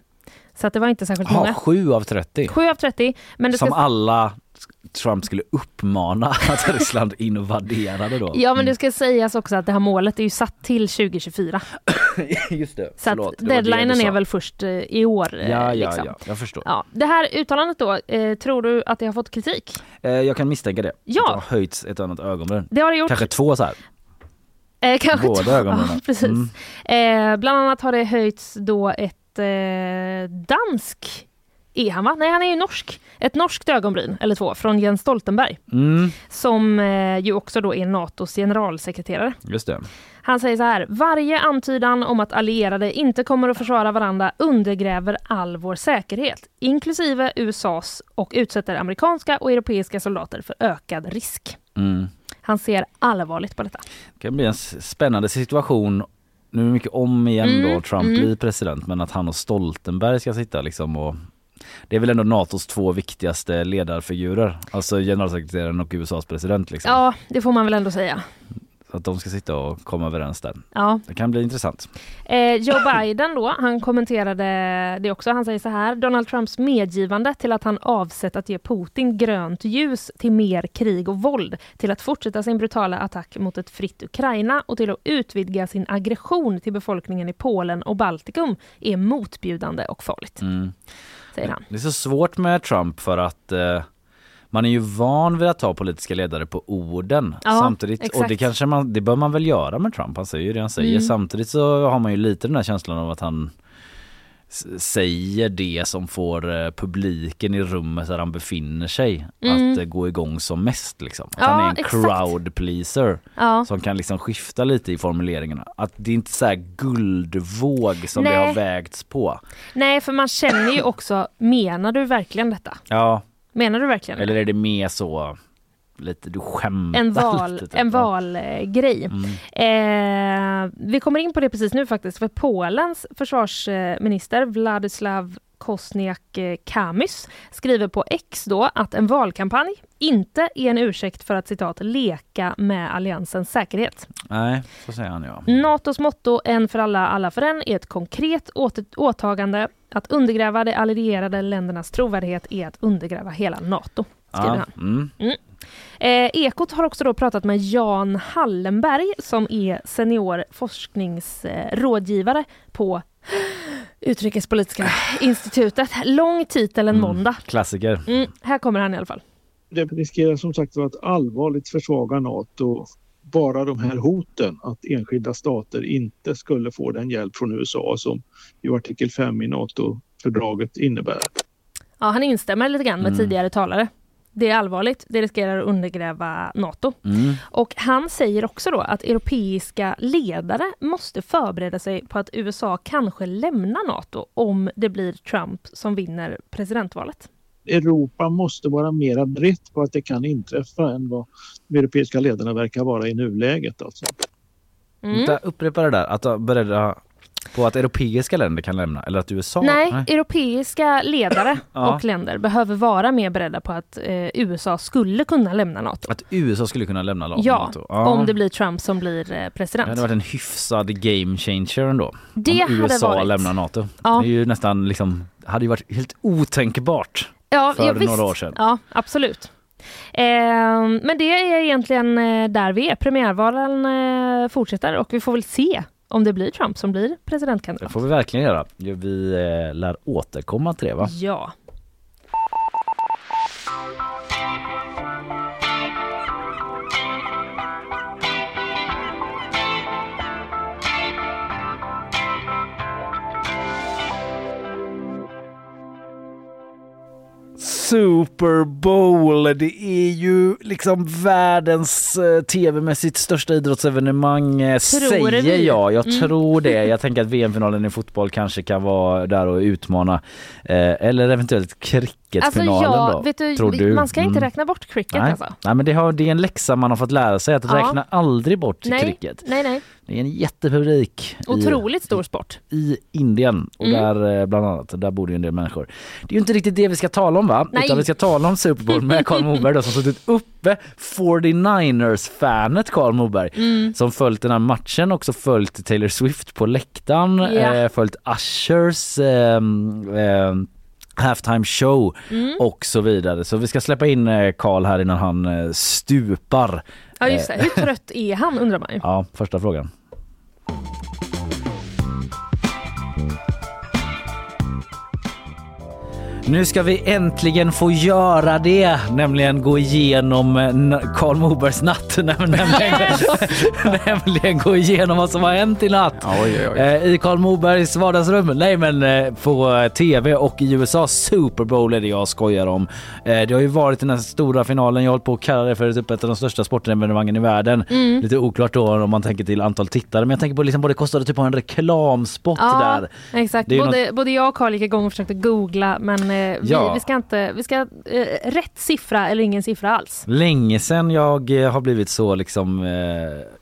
Så att det var inte särskilt Ja, många. 7 av 30. 7 av 30. Men det Som ska, alla Trump skulle uppmana att Ryssland invaderade då. ja men det ska sägas också att det här målet är ju satt till 2024. Just det. Så Förlåt, att deadlinen är väl först eh, i år. eh, Ja, ja, liksom. ja, jag förstår. Ja, det här uttalandet då, eh, tror du att det har fått kritik? Eh, jag kan misstänka det. Ja. Att det har höjts ett annat ögonbryn. Det har det gjort. Kanske två så här. Eh, kanske Båda ögonbrynen. Ja, precis. Mm. Eh, bland annat har det höjts då ett eh, dansk är han va? Nej han är ju norsk. Ett norskt ögonbryn, eller två, från Jens Stoltenberg. Mm, Som eh, ju också då är NATOs generalsekreterare. just det. Han säger så här, varje antydan om att allierade inte kommer att försvara varandra undergräver all vår säkerhet, inklusive USAs och utsätter amerikanska och europeiska soldater för ökad risk. Mm. Han ser allvarligt på detta. Det kan bli en spännande situation. Nu är det mycket om igen Mm, då Trump mm. blir president men att han och Stoltenberg ska sitta liksom och Det är väl ändå Natos två viktigaste ledarfigurer, alltså generalsekreteraren och USAs president. Liksom. Ja, det får man väl ändå säga. Att de ska sitta och komma överens där. Ja. Det kan bli intressant. Eh, Joe Biden då, han kommenterade det också. Han säger så här. Donald Trumps medgivande till att han avsett att ge Putin grönt ljus till mer krig och våld, till att fortsätta sin brutala attack mot ett fritt Ukraina och till att utvidga sin aggression till befolkningen i Polen och Baltikum är motbjudande och farligt. Mm. Säger han. Det är så svårt med Trump för att eh, man är ju van vid att ta politiska ledare på orden Ja, samtidigt och exakt. det kanske man, det bör man väl göra med Trump, han säger ju det han säger. Mm. Samtidigt så har man ju lite den här känslan av att han säger det som får eh, publiken i rummet där han befinner sig Mm. att eh, gå igång som mest liksom. Att Ja, han är en exakt. crowd pleaser Ja. som kan liksom skifta lite i formuleringarna. Att det är inte så här guldvåg som det Nej. har vägts på. Nej, för man känner ju också, menar du verkligen detta? Ja, Menar du verkligen eller är det mer så lite du skämtar en val, lite, typ. en valgrej. Eh, vi kommer in på det precis nu faktiskt, för Polens försvarsminister Władysław Kosniak-Kamys skriver på X då att en valkampanj inte är en ursäkt för att citat leka med alliansens säkerhet. Nej, så säger han ja. Natos motto En för alla, alla för en är ett konkret åtagande. Att undergräva de allierade ländernas trovärdighet är att undergräva hela Nato, skriver ja. han. Mm. Eh, Ekot har också då pratat med Jan Hallenberg som är senior forskningsrådgivare på Utrikespolitiska institutet. Lång titel en måndag. Klassiker. Mm, här kommer han i alla fall. Det riskerar som sagt att allvarligt försvaga Nato. Bara de här hoten att enskilda stater inte skulle få den hjälp från USA som ju artikel 5 i NATO-fördraget innebär. Ja, han instämmer lite grann med Mm. tidigare talare. Det är allvarligt, det riskerar att undergräva Nato. Mm. Och han säger också då att europeiska ledare måste förbereda sig på att USA kanske lämnar Nato om det blir Trump som vinner presidentvalet. Europa måste vara mera brett på att det kan inträffa än vad de europeiska ledarna verkar vara i nuläget. Alltså. Mm. Upprepa det där, att vara beredda på att europeiska länder kan lämna eller att USA? Nej, europeiska ledare Ja. och länder behöver vara mer beredda på att eh, USA skulle kunna lämna Nato. Att USA skulle kunna lämna Nato? Ja, Ja. om det blir Trump som blir eh, Det president. hade varit en hyfsad game changer ändå. Det om hade USA varit. lämnar NATO. Ja. Det är ju nästan liksom, hade ju varit helt otänkbart Ja, för ja, några visst. år sedan. Ja, absolut. Ehm, men det är egentligen eh, där vi är. Premiärvalen eh, fortsätter och vi får väl se om det blir Trump som blir Det presidentkandidat. får vi verkligen göra. Vi eh, lär återkomma till det va? Ja. Super Bowl, det är ju liksom världens eh, tv-mässigt största idrottsevenemang eh, Tror säger vi? jag. Jag Mm. tror det. Jag tänker att VM-finalen i fotboll kanske kan vara där och utmana. Eh, eller eventuellt Alltså cricketfinalen ja, då. du, tror du? man ska inte Mm. räkna bort cricket Nej. alltså. Nej men det, har, det är en läxa man har fått lära sig att Ja. räkna aldrig bort Nej, cricket. nej, nej. Det är en jättepublik i, Otroligt stor sport. i Indien och Mm. där eh, bland annat, där bor ju en del människor. Det är ju inte riktigt det vi ska tala om va? Nej. Utan vi ska tala om Super Bowl med Karl Moberg då, som suttit uppe, 49ers-fanet Karl Moberg, Mm. som följt den här matchen, också följt Taylor Swift på läktaren, Ja. eh, följt Ushers ehm, ehm, halftime show Mm. och så vidare. Så vi ska släppa in eh, Karl här innan han eh, stupar. Ja just det, hur trött är han undrar man ju. Ja, första frågan. Nu ska vi äntligen få göra det, nämligen gå igenom eh, Karl Mobergs natt. Nämligen, gå igenom vad som har hänt i natt. Eh, I Karl Mobergs vardagsrum. Nej men eh, på tv och i USA Super Bowl är det jag skojar om. Det har ju varit den här stora finalen. Jag har hållit på att kalla det för typ ett av de största sportevenemangen i världen. Mm. Lite oklart då om man tänker till antal tittare men jag tänker på liksom vad det kostade typ en reklamspot Ja, där. exakt. Är ju Både, både jag och Carl gick igång och försökte googla men eh, vi, Ja. vi ska inte, vi ska eh, rätt siffra eller ingen siffra alls. Länge sedan jag eh, har blivit så liksom eh,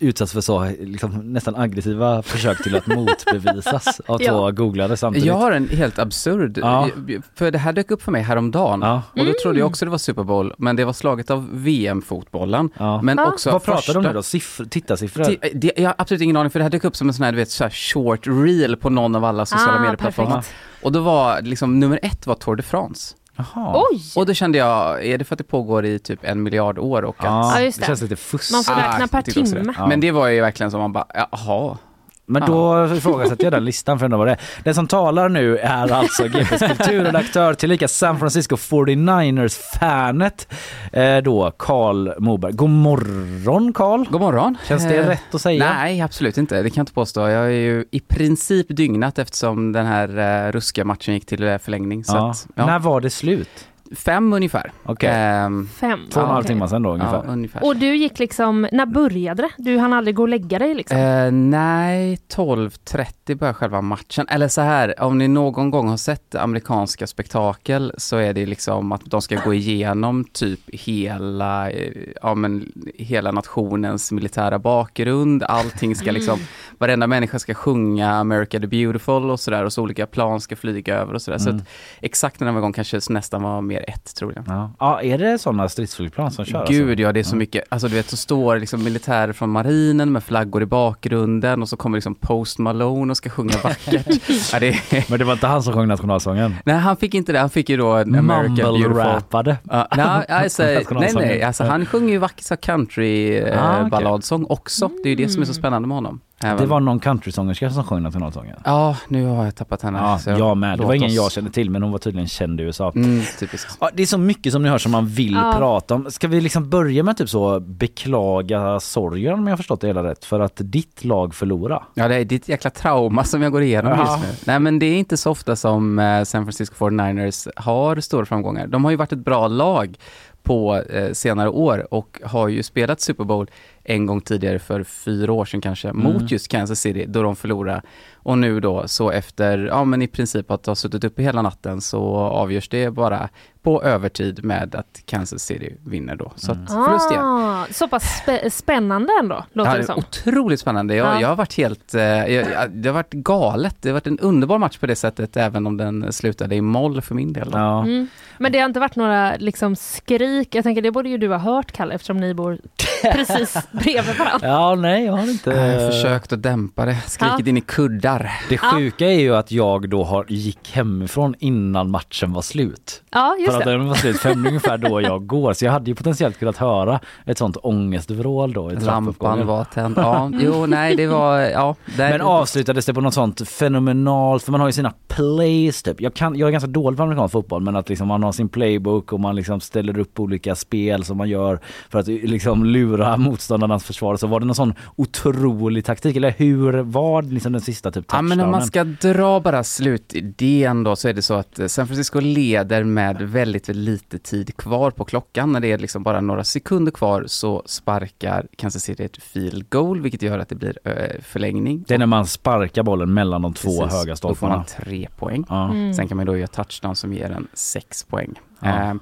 utsatt för så liksom, nästan aggressiva försök till att motbevisas av två Ja. googlare samtidigt. Jag har en helt absurd, Ja. för det här dök upp för mig häromdagen. Ja. Och då trodde jag Mm. också det var Super Bowl, men det var slaget av VM-fotbollen. Ja. Men också Vad pratar de om första- nu då? Siffror, tittarsiffror? Ti- det, jag har absolut ingen aning för det här dök upp som en sån här, du vet, så här short reel på någon av alla sociala Ah, medieplattformar. Och då var liksom nummer ett var Tour de France. Jaha. Oj! Och då kände jag, är det för att det pågår i typ en miljard år och att... Ja, just det det. känns lite fusk. Man får Ah, räkna per timme. Ja. Men det var ju verkligen som man bara, jaha. Men då ifrågasätter jag den listan för att vad det är. Den som talar nu är alltså GPs kulturredaktör tillika San Francisco 49ers-fanet eh, då Karl Moberg. God morgon Karl! God morgon. Känns det Eh, rätt att säga? Nej, absolut inte. Det kan jag inte påstå. Jag är ju i princip dygnat eftersom den här uh, ruska matchen gick till eh, förlängning. Ja. att, ja. När var det slut? Fem ungefär. Okej. Ehm, Fem. Två och en halv Okej. timme sedan då ungefär. ja, ungefär. Och du gick liksom, när började det? Du hann aldrig gå och lägga dig liksom? Eh, nej, 12.30 börjar själva matchen. Eller så här, om ni någon gång har sett amerikanska spektakel så är det liksom att de ska gå igenom typ hela, eh, ja, men, hela nationens militära bakgrund. Allting ska liksom, varenda människa ska sjunga America the beautiful och sådär och så olika plan ska flyga över och sådär. Så Mm. att exakt den här gången kanske nästan var mer ett tror jag. Ja. ja, är det sådana stridsflygplan som kör? Gud alltså? ja, det är så mycket. Alltså du vet så står liksom militärer från marinen med flaggor i bakgrunden och så kommer liksom Post Malone och ska sjunga vackert. ja, det är... Men det var inte han som sjöng nationalsången? Nej han fick inte det, han fick ju då en American Beautiful. Mumble-rappade. Ja, nej, alltså, nej, nej, alltså han sjunger ju vacker så country eh, Ah, okej. balladsång också. Det är ju det som är så spännande med honom. Även- Det var någon countrysångerska som sjöng nationalsången. Ja, nu har jag tappat henne. Ja, så jag med. Det var ingen oss- jag kände till men hon var tydligen känd i USA. Mm, typiskt. Ja, det är så mycket som ni hör som man vill Ja. prata om. Ska vi liksom börja med typ så beklaga sorgen om jag förstått det hela rätt för att ditt lag förlora? Ja, det är ditt jäkla trauma som jag går igenom Ja. just nu. Nej, men det är inte så ofta som eh, San Francisco 49ers har stora framgångar. De har ju varit ett bra lag på eh, senare år och har ju spelat Super Bowl en gång tidigare för fyra år sedan kanske, Mm. mot just Kansas City då de förlorade. Och nu då så efter, ja men i princip att ha suttit uppe hela natten så avgörs det bara på övertid med att Kansas City vinner då. Så att förlust igen. Ah, så pass spä- spännande ändå, låter Ja, det det som. är otroligt spännande. Jag, Ja. jag har varit helt, eh, jag, jag, det har varit galet. Det har varit en underbar match på det sättet, även om den slutade i moll för min del. Då. Ja. Mm. Men det har inte varit några liksom skrik, jag tänker det borde ju du ha hört Kalle eftersom ni bor precis bredvid varandra. Ja, nej, jag har inte... Jag har försökt att dämpa det, skrikit Ja. in i kuddar. Det sjuka är ju att jag då har, gick hemifrån innan matchen var slut. Ja, just För att det. den var slut fem ungefär då jag går. Så jag hade ju potentiellt kunnat höra ett sånt ångestvrål då i Lampan var tänd. Ja, jo, nej, det var, ja. Det, Men avslutades det på något sånt fenomenalt, för man har ju sina plays typ. Jag, kan, jag är ganska dålig på amerikansk fotboll men att liksom man har sin playbook och man liksom ställer upp olika spel som man gör för att liksom lura motståndarnas försvar. Så var det någon sån otrolig taktik eller hur var liksom den sista typ Ja, men om man touchdownen? ska dra bara slutidén då så är det så att eh, San Francisco leder med väldigt, lite tid kvar på klockan. När det är liksom bara några sekunder kvar så sparkar Kansas City ett field goal, vilket gör att det blir eh, förlängning. Det är när man sparkar bollen mellan de två Precis, höga Då får stolparna. man tre poäng. Ja. Mm. Sen kan man då göra touchdown som ger en sex poäng. Ja. Ehm,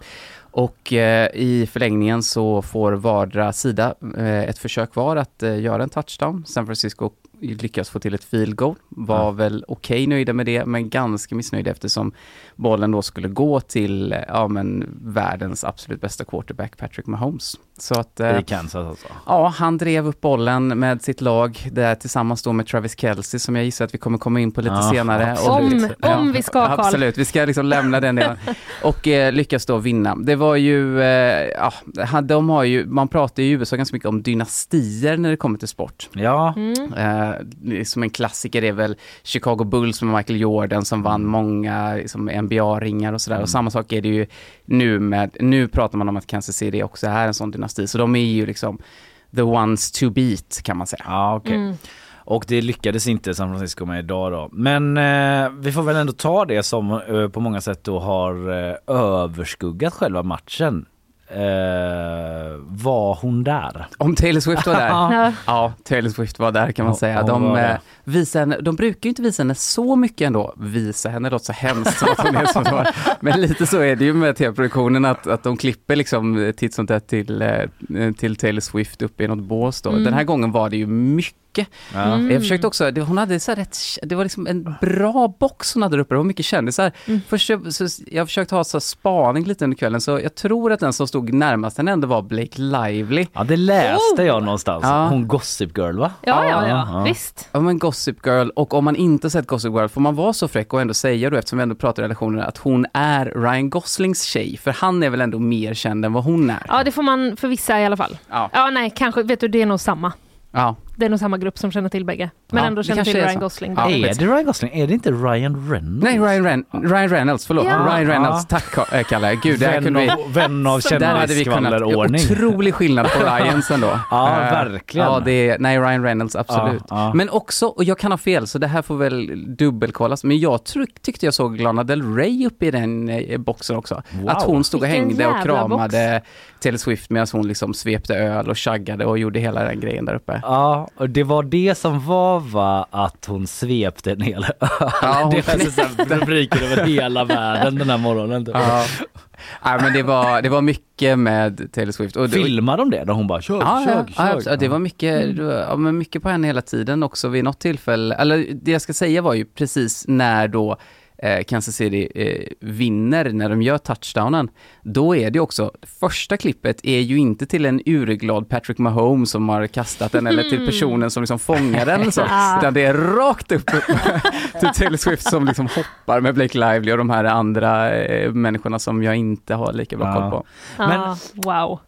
och eh, i förlängningen så får vardera sida eh, ett försök var att eh, göra en touchdown. San Francisco lyckas få till ett field goal. Var Ja. väl okej nöjda med det, men ganska missnöjda eftersom bollen då skulle gå till ja, men världens absolut bästa quarterback Patrick Mahomes. Så att, eh, I Kansas alltså. Ja, han drev upp bollen med sitt lag där tillsammans då med Travis Kelce som jag gissar att vi kommer komma in på lite Ja, senare. absolut. Om, om vi ska Karl. Absolut, vi ska liksom lämna den delen. Och eh, lyckas då vinna. Det var ju, eh, ja, ha- de har ju, man pratar ju i USA ganska mycket om dynastier när det kommer till sport. Ja, Mm. Eh, som en klassiker är väl Chicago Bulls med Michael Jordan som vann många liksom, NBA-ringar och sådär. Och samma sak är det ju nu med, nu pratar man om att Kansas City också är en sån dynasti. Så de är ju liksom the ones to beat kan man säga. ja okej. Mm. Och det lyckades inte San Francisco med idag då. Men eh, vi får väl ändå ta det som eh, på många sätt då har eh, överskuggat själva matchen. Eh, var hon där? Om Taylor Swift var där? Ja. ja, Taylor Swift var där kan man Ja, säga. De, var visar henne, de brukar ju inte visa henne så mycket ändå. Visa henne låter så hemskt som att hon är som så. Men lite så är det ju med tv-produktionen att, att de klipper liksom titt som tätt till, eh, till Taylor Swift uppe i något bås då. Mm. Den här gången var det ju mycket. Mm. Jag försökte också, det, hon hade så här rätt, det var liksom en bra box hon hade där uppe, det var mycket kändisar. Mm. Först så, jag försökte ha så här spaning lite under kvällen så jag tror att den som stod närmast henne ändå var Blake Lively. Ja det läste Oh! jag någonstans. Ja. Hon Gossip Girl va? Ja, ja, ja, Ja. visst. Ja men Gossip Girl och om man inte sett Gossip Girl får man vara så fräck och ändå säga då eftersom vi ändå pratar relationer att hon är Ryan Goslings tjej för han är väl ändå mer känd än vad hon är. Ja, det får man för vissa i alla fall. Ja. Ja, nej, kanske, vet du, det är nog samma. Ja. Det är nog samma grupp som känner till bägge. Men Ja, ändå det känner kanske till är Ryan så. Gosling. Ja. är det Ryan Gosling? Är det inte Ryan Reynolds? Nej, Ryan, Ren Ryan Reynolds, förlåt. Ja. Ryan Reynolds, tack Ka- äh, Kalle. Gud, det här Vän kunde vi... av, vän av Där hade vi kunnat... kändisskvallerordning. Otrolig skillnad på Ryans ändå. Ja, Eh, verkligen. Ja, det är, nej, Ryan Reynolds, absolut. Ja, ja. Men också, och jag kan ha fel, så det här får väl dubbelkollas, men jag tryck, tyckte jag såg Lana Del Rey uppe i den eh, boxen också. Wow. Att hon stod och Vilken hängde och jävla kramade Taylor Swift medan hon liksom svepte öl och chaggade och gjorde hela den grejen där uppe. Ja, och det var det som var va, att hon svepte en hel öl. Ja, hon det var rubriker över hela världen den här morgonen. typ. Ja. Nej, men det var, det var mycket med Taylor Swift. Och Filmar de det? Där hon bara kör, Ja, kör, ja, kör. ja, det var mycket, var, ja, men mycket på henne hela tiden också vid något tillfälle. Eller det jag ska säga var ju precis när då eh, Kansas City eh, vinner, när de gör touchdownen, då är det också, första klippet är ju inte till en urglad Patrick Mahomes som har kastat den eller till personen som liksom fångar den eller så, Ah. utan det är rakt upp till Taylor Swift som liksom hoppar med Blake Lively och de här andra eh, människorna som jag inte har lika bra Ja. koll på. Men- Ja, wow.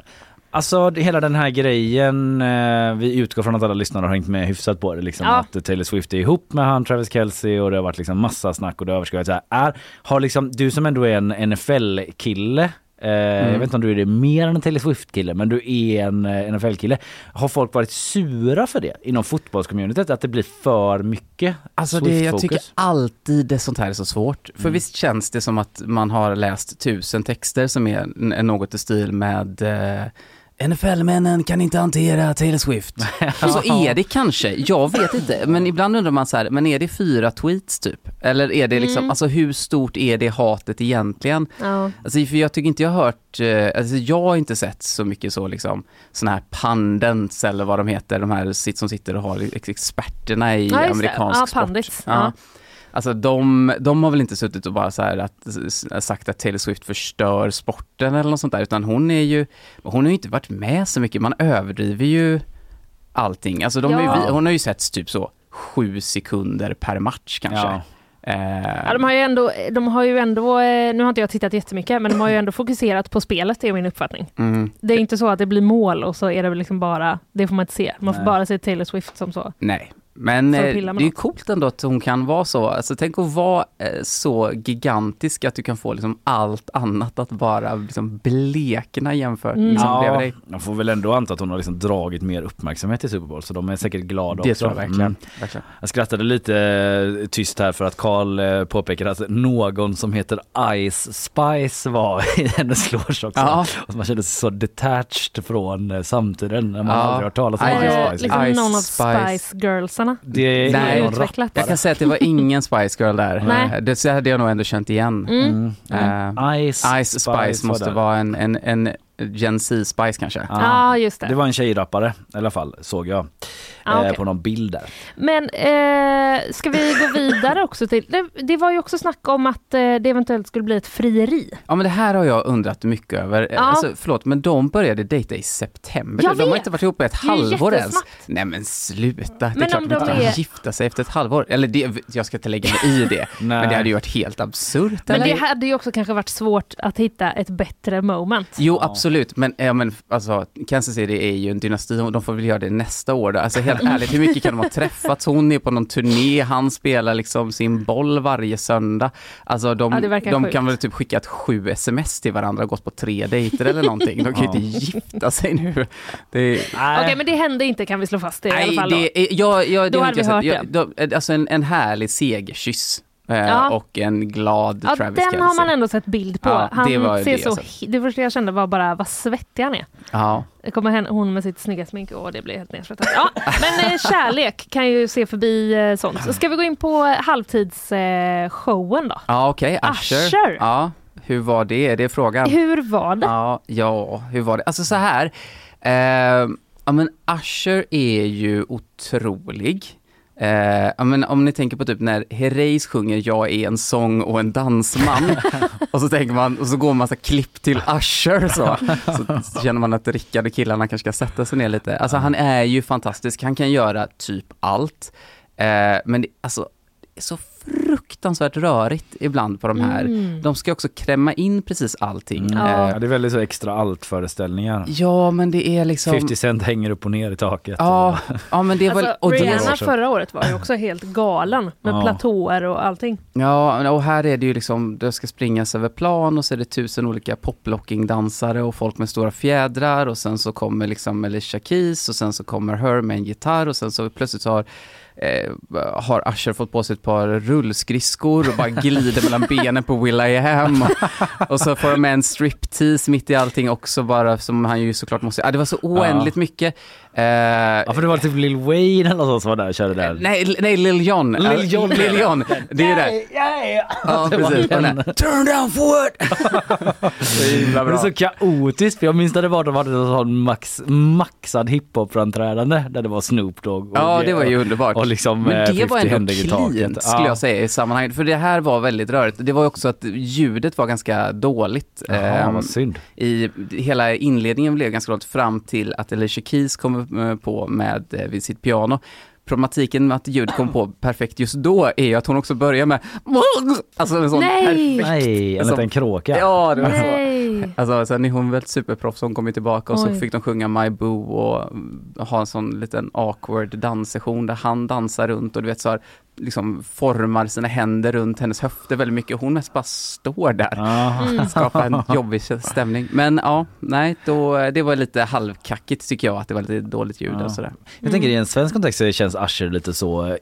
Alltså hela den här grejen, eh, vi utgår från att alla lyssnare har hängt med hyfsat på det liksom Ja. att Taylor Swift är ihop med han Travis Kelce och det har varit liksom massa snack och det har här. Är, har liksom, du som ändå är en NFL-kille Eh, Jag vet inte om du är det mer än en Taylor Swift-kille men du är en eh, NFL-kille. Har folk varit sura för det inom fotbollscommunityt? Att det blir för mycket Alltså det, jag tycker alltid det sånt här är så svårt. För Mm. visst känns det som att man har läst tusen texter som är något i stil med eh, NFL-männen kan inte hantera Taylor Swift. Så är det kanske, jag vet inte, men ibland undrar man så här, men är det fyra tweets typ? Eller är det liksom, Mm. alltså hur stort är det hatet egentligen? Ja. Alltså för jag tycker inte jag har hört, eh, alltså jag har inte sett så mycket så liksom såna här pandens eller vad de heter, de här sit- som sitter och har ex- experterna i Ja, amerikansk Ja, sport. pandits. Ja. Alltså de, de har väl inte suttit och bara så att, sagt att Taylor Swift förstör sporten eller något sånt där, utan hon är ju, hon har ju inte varit med så mycket, man överdriver ju allting. Alltså de ju, Ja. vi- hon har ju sett typ så sju sekunder per match kanske. Ja. Eh, Ja, de har ju ändå, de har ju ändå, eh, nu har inte jag tittat jättemycket, men de har ju ändå fokuserat på spelet, det är min uppfattning. mm, Det är inte så att det blir mål och så är det liksom bara, det får man inte se. Man får Nej. bara se Taylor Swift som så. nej. Men eh, med det är ju något. coolt ändå att hon kan vara så. Alltså tänk att vara eh, så gigantisk att du kan få liksom allt annat att bara liksom blekna jämfört Mm. liksom, Ja, dig. jag får väl ändå anta att hon har liksom dragit mer uppmärksamhet i Super Bowl så de är säkert glada Det också. tror jag verkligen. Mm. verkligen. Jag skrattade lite eh, tyst här för att Karl eh, påpekade att någon som heter Ice Spice var i hennes loge också. Ja. Och man kände sig så detached från samtiden när man Ja. aldrig hört talas om Ice Spice. liksom Ice någon av Spice. Spice Girlsarna. Det är Nej. Utvecklat. Jag kan säga att det var ingen Spice Girl där. Nej. Eh, Det hade jag nog ändå känt igen. Mm. Eh, Ice, Ice Spice, var måste vara en, en, en Gen Z Spice kanske. Ja, ah, just det. Det var en tjejrappare i alla fall såg jag Ah, eh, okej. på någon bild där. Men eh, ska vi gå vidare också till, det, det var ju också snack om att eh, det eventuellt skulle bli ett frieri. Ja men det här har jag undrat mycket över. Eh, Ja. Alltså, förlåt men de började dejta i september. Jag de har vet. inte varit ihop på ett är halvår ens. Nej men sluta. det är Men klart om de inte de kan är- gifta sig efter ett halvår. Eller det, jag ska inte lägga mig i det. men det hade ju varit helt absurt. Men eller? det hade ju också kanske varit svårt att hitta ett bättre moment. Jo absolut, men, ja, men alltså, Kansas City är ju en dynasti de får väl göra det nästa år. Då. Alltså helt ärligt, hur mycket kan de ha träffats? Hon är på någon turné, han spelar liksom sin boll varje söndag. Alltså de, Ja, det de kan väl typ skicka ett sju sms till varandra och gått på tre dejter eller någonting. De kan ju Ja. inte gifta sig nu. Det är, Okej, men det hände inte kan vi slå fast det i alla fall. Då. det är, jag, jag, det Då har hade vi hört sett. Jag, de, alltså en, en härlig segerkyss. Eh, Ja. och en glad Ja, Travis den Kelce. har man ändå sett bild på. Ja, han det var ser det, så, alltså. det första jag kände var bara vad svettig han är. Ja. Det kommer hen- hon med sitt snygga smink och det blir helt nedsvettat. Ja, men eh, kärlek kan ju se förbi eh, sånt. Så ska vi gå in på halvtidsshowen showen då? Ja, okej. Usher. Usher. Ja, hur var det? Är det frågan? Hur var det? Ja, ja, hur var det? Alltså så här. Eh, ja men Usher är ju otrolig. Eh, men om ni tänker på typ när Herreys sjunger Jag är en sång och en dansman och så tänker man, och så går man massa klipp till Usher så, så känner man att Rickard och killarna kanske ska sätta sig ner lite. Alltså han är ju fantastisk, han kan göra typ allt. Eh, men det, alltså, det är så fruktansvärt rörigt ibland på de här. Mm. De ska också krämma in precis allting. Mm. Eh, Ja, det är väldigt så extra allt-föreställningar. Ja, men det är liksom... 50 Cent hänger upp och ner i taket. Ja, ja men det var... Alltså, och det- Rihanna förra året var ju också helt galen med Ja. platåer och allting. Ja, och här är det ju liksom, det ska springas över plan och så är det tusen olika poplocking-dansare och folk med stora fjädrar och sen så kommer liksom Alicia Keys och sen så kommer Her med en gitarr och sen så plötsligt så har Eh, har Usher fått på sig ett par rullskridskor och bara glider mellan benen på Will I Am. Och, och så får de med en striptease mitt i allting också bara som han ju såklart måste... Ah, det var så oändligt mycket. Eh, Ja, för det var typ Lil Wayne eller något som var där och körde där. Nej, nej Lil Jon. Lil Jon. Lil Jon. Det är det. Ja, Det var precis. den. Den Turn down for? Så himla Men det är så kaotiskt för jag minns när det var de hade en sån max, maxad hiphop-framträdande där det var Snoop Dogg och, Ja, det var ju underbart. Och liksom Men eh, det 50 var ändå cleant skulle Ja. jag säga i sammanhanget. För det här var väldigt rörigt. Det var också att ljudet var ganska dåligt. Jaha, Ehm, vad synd. I, hela inledningen blev ganska dåligt fram till att Alicia Keys kom eh, på med eh, vid sitt piano. Problematiken med att ljudet kom på perfekt just då är ju att hon också börjar med Alltså en sån Nej! perfekt Nej, en som- liten kråka. Ja, det var så. Alltså sen är hon väl superproffs, hon kom ju tillbaka och så Oj. fick de sjunga My Boo och ha en sån liten awkward danssession där han dansar runt och du vet så här, liksom formar sina händer runt hennes höfter väldigt mycket. Hon mest bara står där. Mm. Skapar en jobbig stämning. Men ja, nej, då, det var lite halvkackigt tycker jag att det var lite dåligt ljud Ja. och sådär. Jag tänker i en svensk kontext så känns Usher lite så eh,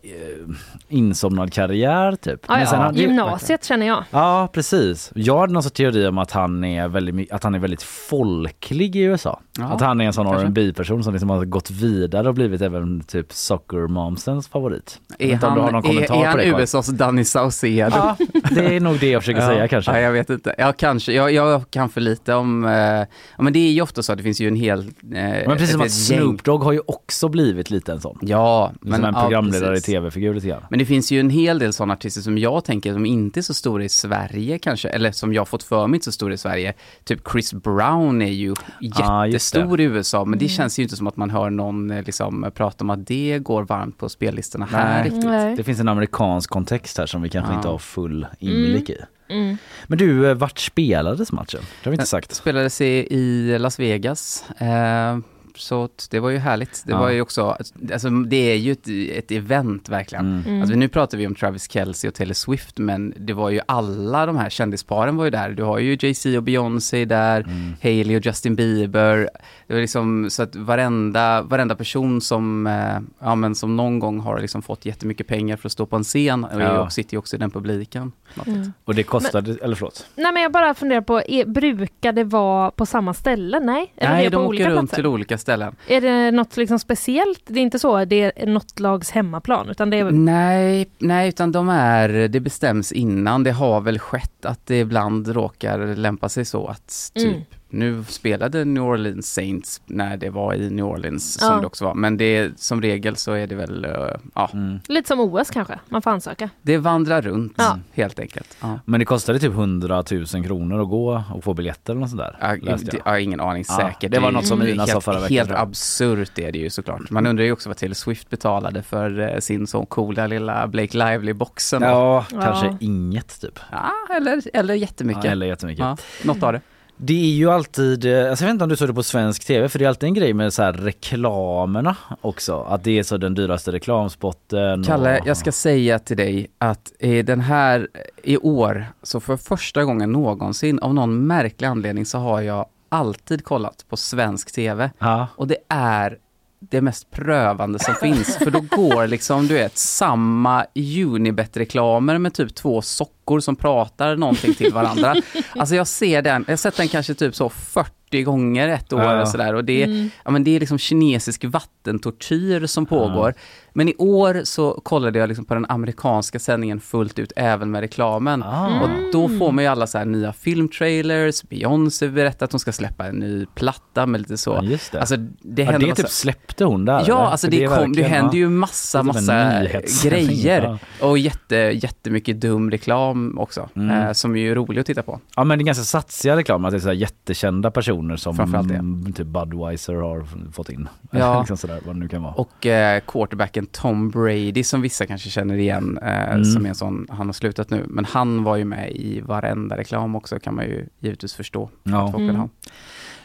insomnad karriär typ. Ja, Men sen ja. hade ju- Gymnasiet känner jag. Ja precis. Jag hade någon sorts teori om att han är väldigt, att han är väldigt folklig i USA. Ja, att han är en sån rb person som liksom har gått vidare och blivit även typ soccer momsens favorit. Är han, du har någon är, kommentar är på han det, Carl? USAs Danny Saucedo? Ja, det är nog det jag försöker säga kanske. Ja, jag vet inte. Ja, kanske. Jag, jag kan för lite om... Eh, ja, men det är ju ofta så att det finns ju en hel... Eh, Men precis ett- som att. Snoop Dogg har ju också blivit lite en sån. Ja, Men, men... som en ja, programledare precis. i tv-figur lite grann. Men det finns ju en hel del sådana artister som jag tänker som inte är så stora i Sverige kanske, eller som jag fått för mig inte så stora i Sverige. Typ Chris Brown är ju det. jättestor i USA, men det Mm. känns ju inte som att man hör någon eh, liksom prata om att det går varmt på spellistorna här Nej. riktigt. Nej. Det finns en amerikansk kontext här som vi kanske Ja. inte har full inblick i. Mm. Men du, eh, vart spelades matchen? Det har vi inte sagt. Spelades i, i Las Vegas. Eh, så det var ju härligt. Det Ja. var ju också, alltså det är ju ett, ett event verkligen. Mm. Mm. Alltså nu pratar vi om Travis Kelce och Taylor Swift, men det var ju alla de här kändisparen var ju där. Du har ju Jay-Z och Beyoncé där, Mm. Hailey och Justin Bieber. Det var liksom så att varenda, varenda person som, eh, ja men som någon gång har liksom fått jättemycket pengar för att stå på en scen, och Ja. och sitter ju också i den publiken. Mm. Och det kostade, eller förlåt? Nej men jag bara funderar på, är, brukar det vara på samma ställe? Nej? Eller Nej, de på åker runt platser? till olika ställen. Är det något liksom speciellt? Det är inte så, det är något lags hemmaplan, utan det är... Nej, nej, utan de är, det bestäms innan. Det har väl skett att det ibland råkar lämpa sig så att typ Mm. Nu spelade New Orleans Saints när det var i New Orleans som Ja. det också var. Men det, som regel så är det väl, eh, ja, Mm. Lite som OS kanske, man får ansöka. det vandrar runt Ja. helt enkelt. Ja. Men det kostade typ 100 000 kronor att gå och få biljetter eller något sånt där. Jag. det- jag har ingen aning Ja, säkert. det var är något som ju Ina sa helt, förra veckan, Helt absurt är det ju såklart. Man undrar ju också vad Taylor Swift betalade för eh, sin så coola lilla Blake Lively-boxen. Ja, Ja. kanske inget typ. Ja, eller, eller jättemycket. Ja, eller jättemycket. Ja, något av det. Det är ju alltid, eh, alltså jag vet inte om du såg det på svensk tv för det är alltid en grej med så här reklamerna också. Att det är så den dyraste reklamspotten. Kalle, och... jag ska säga till dig att i den här, i år, så för första gången någonsin, av någon märklig anledning så har jag alltid kollat på svensk tv. Ja. Och det är det mest prövande som finns. För då går liksom, du vet, samma Unibet-reklamer med typ två sockor som pratar någonting till varandra. Alltså jag ser den, jag har sett den kanske typ så 40 gånger ett år Ja, ja. och sådär. Och det, Mm. ja, men det är liksom kinesisk vattentortyr som pågår. Men i år så kollade jag liksom på den amerikanska sändningen fullt ut, även med reklamen. Ah. Och då får man ju alla så här nya filmtrailers, Beyoncé berättar att hon ska släppa en ny platta med lite så. Ja, just det. Alltså det ja, händer det massa... typ släppte hon där? Ja, eller? alltså det, kom, det verkligen- händer ju ja. massa, Det typ massa grejer. Och jätte, jättemycket dum reklam också, Mm. eh, som är ju rolig att titta på. Ja men det är ganska satsiga reklam, att det är så jättekända personer som mm, typ Budweiser har fått in. Ja. liksom sådär, vad det nu kan vara. Och eh, quarterbacken Tom Brady som vissa kanske känner igen, eh, Mm. som är en sån, han har slutat nu, men han var ju med i varenda reklam också kan man ju givetvis förstå. Ja. Att folk vill Mm. ha.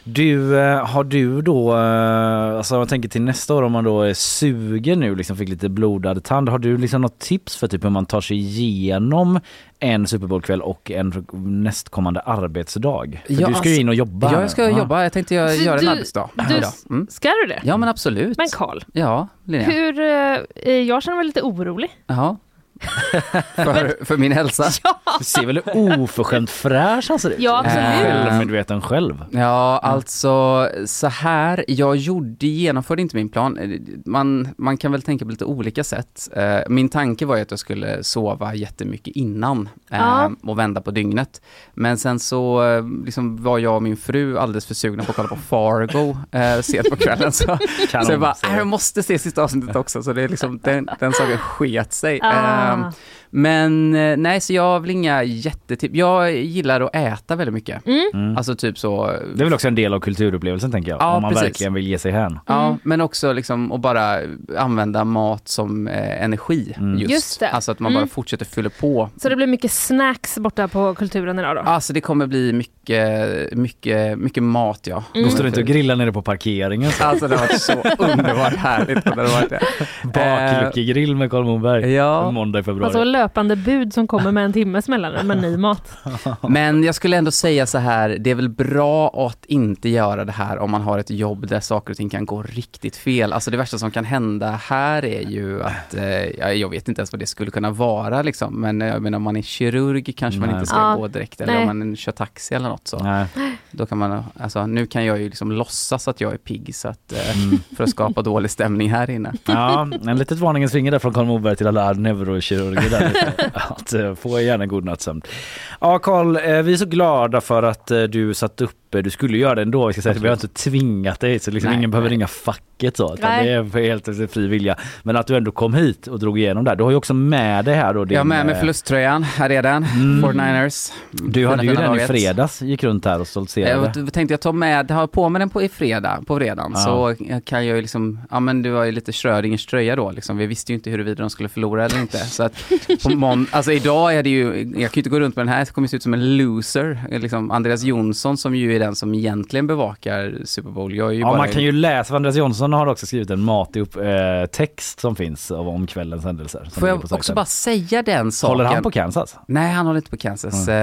Du, eh, har du då, eh, alltså jag tänker till nästa år om man då är sugen nu, liksom fick lite blodad tand. Har du liksom något tips för typ hur man tar sig igenom en Super Bowl-kväll och en nästkommande arbetsdag? För Ja, du ska ju alltså- in och jobba. Ja, jag ska Ja. jobba. Jag tänkte göra, Så göra en arbetsdag du-. Mm. Ska du det? Ja, men absolut. Men Karl, Ja, Linnea. hur, eh, jag känner mig lite orolig. Jaha. För, för min hälsa? Du ser väl oförskämt fräsch han ser ut? Ja, absolut. Självmedveten själv. Ja, alltså så här. Jag gjorde, genomförde inte min plan. Man, man kan väl tänka på lite olika sätt. Eh, Min tanke var ju att jag skulle sova jättemycket innan eh, Ja. och vända på dygnet. Men sen så eh, liksom var jag och min fru alldeles för sugna på att kolla på Fargo sent på kvällen. Så, Kanon, så jag bara. "Äh, jag måste se sista avsnittet också. Så det är liksom, den, den saken sket sig. Ah. Eh, Men eh, nej, så jag har väl inga jättetips. Jag gillar att äta väldigt mycket. Mm. Alltså typ så. Det är väl också en del av kulturupplevelsen tänker jag. Ja, om man precis. verkligen vill ge sig hän. Ja, men också liksom att bara använda mat som eh, energi Mm. just. Just det. Alltså att man Mm. bara fortsätter fylla på. Så det blir mycket snacks borta på kulturen idag då? Alltså det kommer bli mycket, mycket, mycket mat ja. Då står du inte och grillar nere på parkeringen. så. Alltså det har varit så underbart härligt. Bakluckegrill med Karl Moberg. Ja. En måndag i februari. Alltså löpande bud som kommer med en timmes mellanrum med ny mat. Men jag skulle ändå säga så här, det är väl bra att inte göra det här om man har ett jobb där saker och ting kan gå riktigt fel. Alltså det värsta som kan hända här är ju att, eh, ja, jag vet inte ens vad det skulle kunna vara liksom, men jag menar om man är kirurg kanske man Nej. inte ska Ja, gå direkt, eller nej. om man kör taxi eller något så. Nej. Då kan man, alltså nu kan jag ju liksom låtsas att jag är pigg så att, eh, Mm. för att skapa dålig stämning här inne. Ja, en litet varningens finger där från Karl Moberg till alla neurokirurger där. Att få få gärna god nattsömn. Ja Karl, eh, vi är så glada för att eh, du satt upp du skulle göra det ändå. Vi ska säga att vi har inte tvingat dig så liksom Nej, ingen behöver nej. ringa facket så. Utan det är för helt efter fri vilja. Men att du ändå kom hit och drog igenom det. här. Du har ju också med dig här då din, Jag har med mig eh, förlusttröjan, här är den, 49ers. Du hade ju den i fredags, gick runt här och stoltserade. Jag tänkte jag ta med, ha på mig den på i fredag, på fredagen, Ja. så kan jag ju liksom, ja men det var ju lite Schrödingers tröja då liksom. Vi visste ju inte huruvida de skulle förlora eller inte. Så att på mån- alltså idag är det ju, jag kan ju inte gå runt med den här, det kommer se ut som en loser. Liksom Andreas Jonsson som ju är den som egentligen bevakar Super Bowl. Jag är ju Ja, bara man kan ju läsa, Andreas Jonsson har också skrivit en matig upp, eh, text som finns om, kvällens händelser. Får jag också bara säga den saken? Håller han på Kansas? Nej, han håller inte på Kansas. Eh,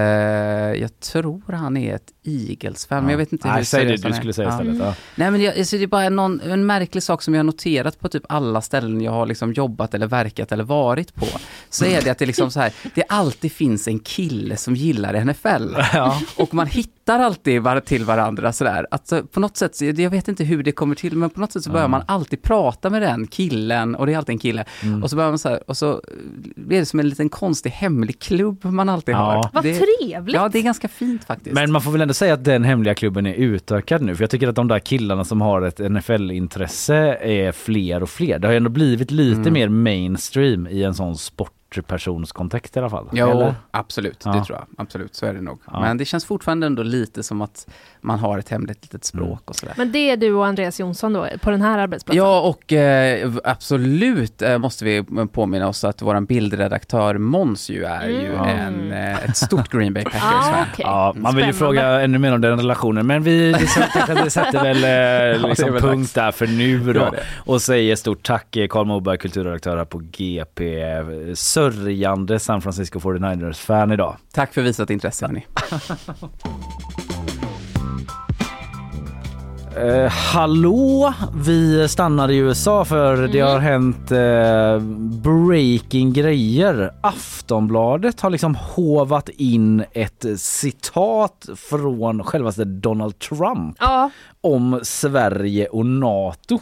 jag tror han är ett Eagles-fan, men jag vet inte hur Nej, säg det du är. skulle säga istället. Ja. Nej men jag, alltså det är bara någon, en märklig sak som jag har noterat på typ alla ställen jag har liksom jobbat eller verkat eller varit på. Så är det att det liksom så här, det alltid finns en kille som gillar NFL. Ja. Och man hittar alltid var till varandra sådär. Alltså, på något sätt, jag vet inte hur det kommer till, men på något sätt så börjar Ja. man alltid prata med den killen, och det är alltid en kille. Mm. Och så börjar man så här, och så blir det som en liten konstig hemlig klubb man alltid Ja. har. Vad det, trevligt! Ja, det är ganska fint faktiskt. Men man får väl ändå säga att den hemliga klubben är utökad nu. För jag tycker att de där killarna som har ett NFL-intresse är fler och fler. Det har ju ändå blivit lite Mm. mer mainstream i en sån sportpersonskontext i alla fall. Jo, Eller? absolut, Ja. det tror jag. Absolut, så är det nog. Ja. Men det känns fortfarande ändå lite som att man har ett hemligt litet språk och sådär. Men det är du och Andreas Jonsson då, på den här arbetsplatsen? Ja, och eh, absolut eh, måste vi påminna oss att vår bildredaktör Måns ju är ju Mm. en, eh, ett stort Green Bay Ah, Packers-fan. okej. Ja, man vill ju Spännande. fråga ännu mer om den relationen men vi vi sätter, väl eh, liksom väl punkt dags. där för nu då. Och säger stort tack eh, Karl Moberg, kulturredaktör här på GP. Sörjande San Francisco 49ers-fan idag. Tack för visat intresse hörni. Eh, hallå! Vi stannar i USA för det Mm. har hänt eh, breaking grejer. Aftonbladet har liksom hovat in ett citat från självaste Donald Trump Ja, om Sverige och NATO.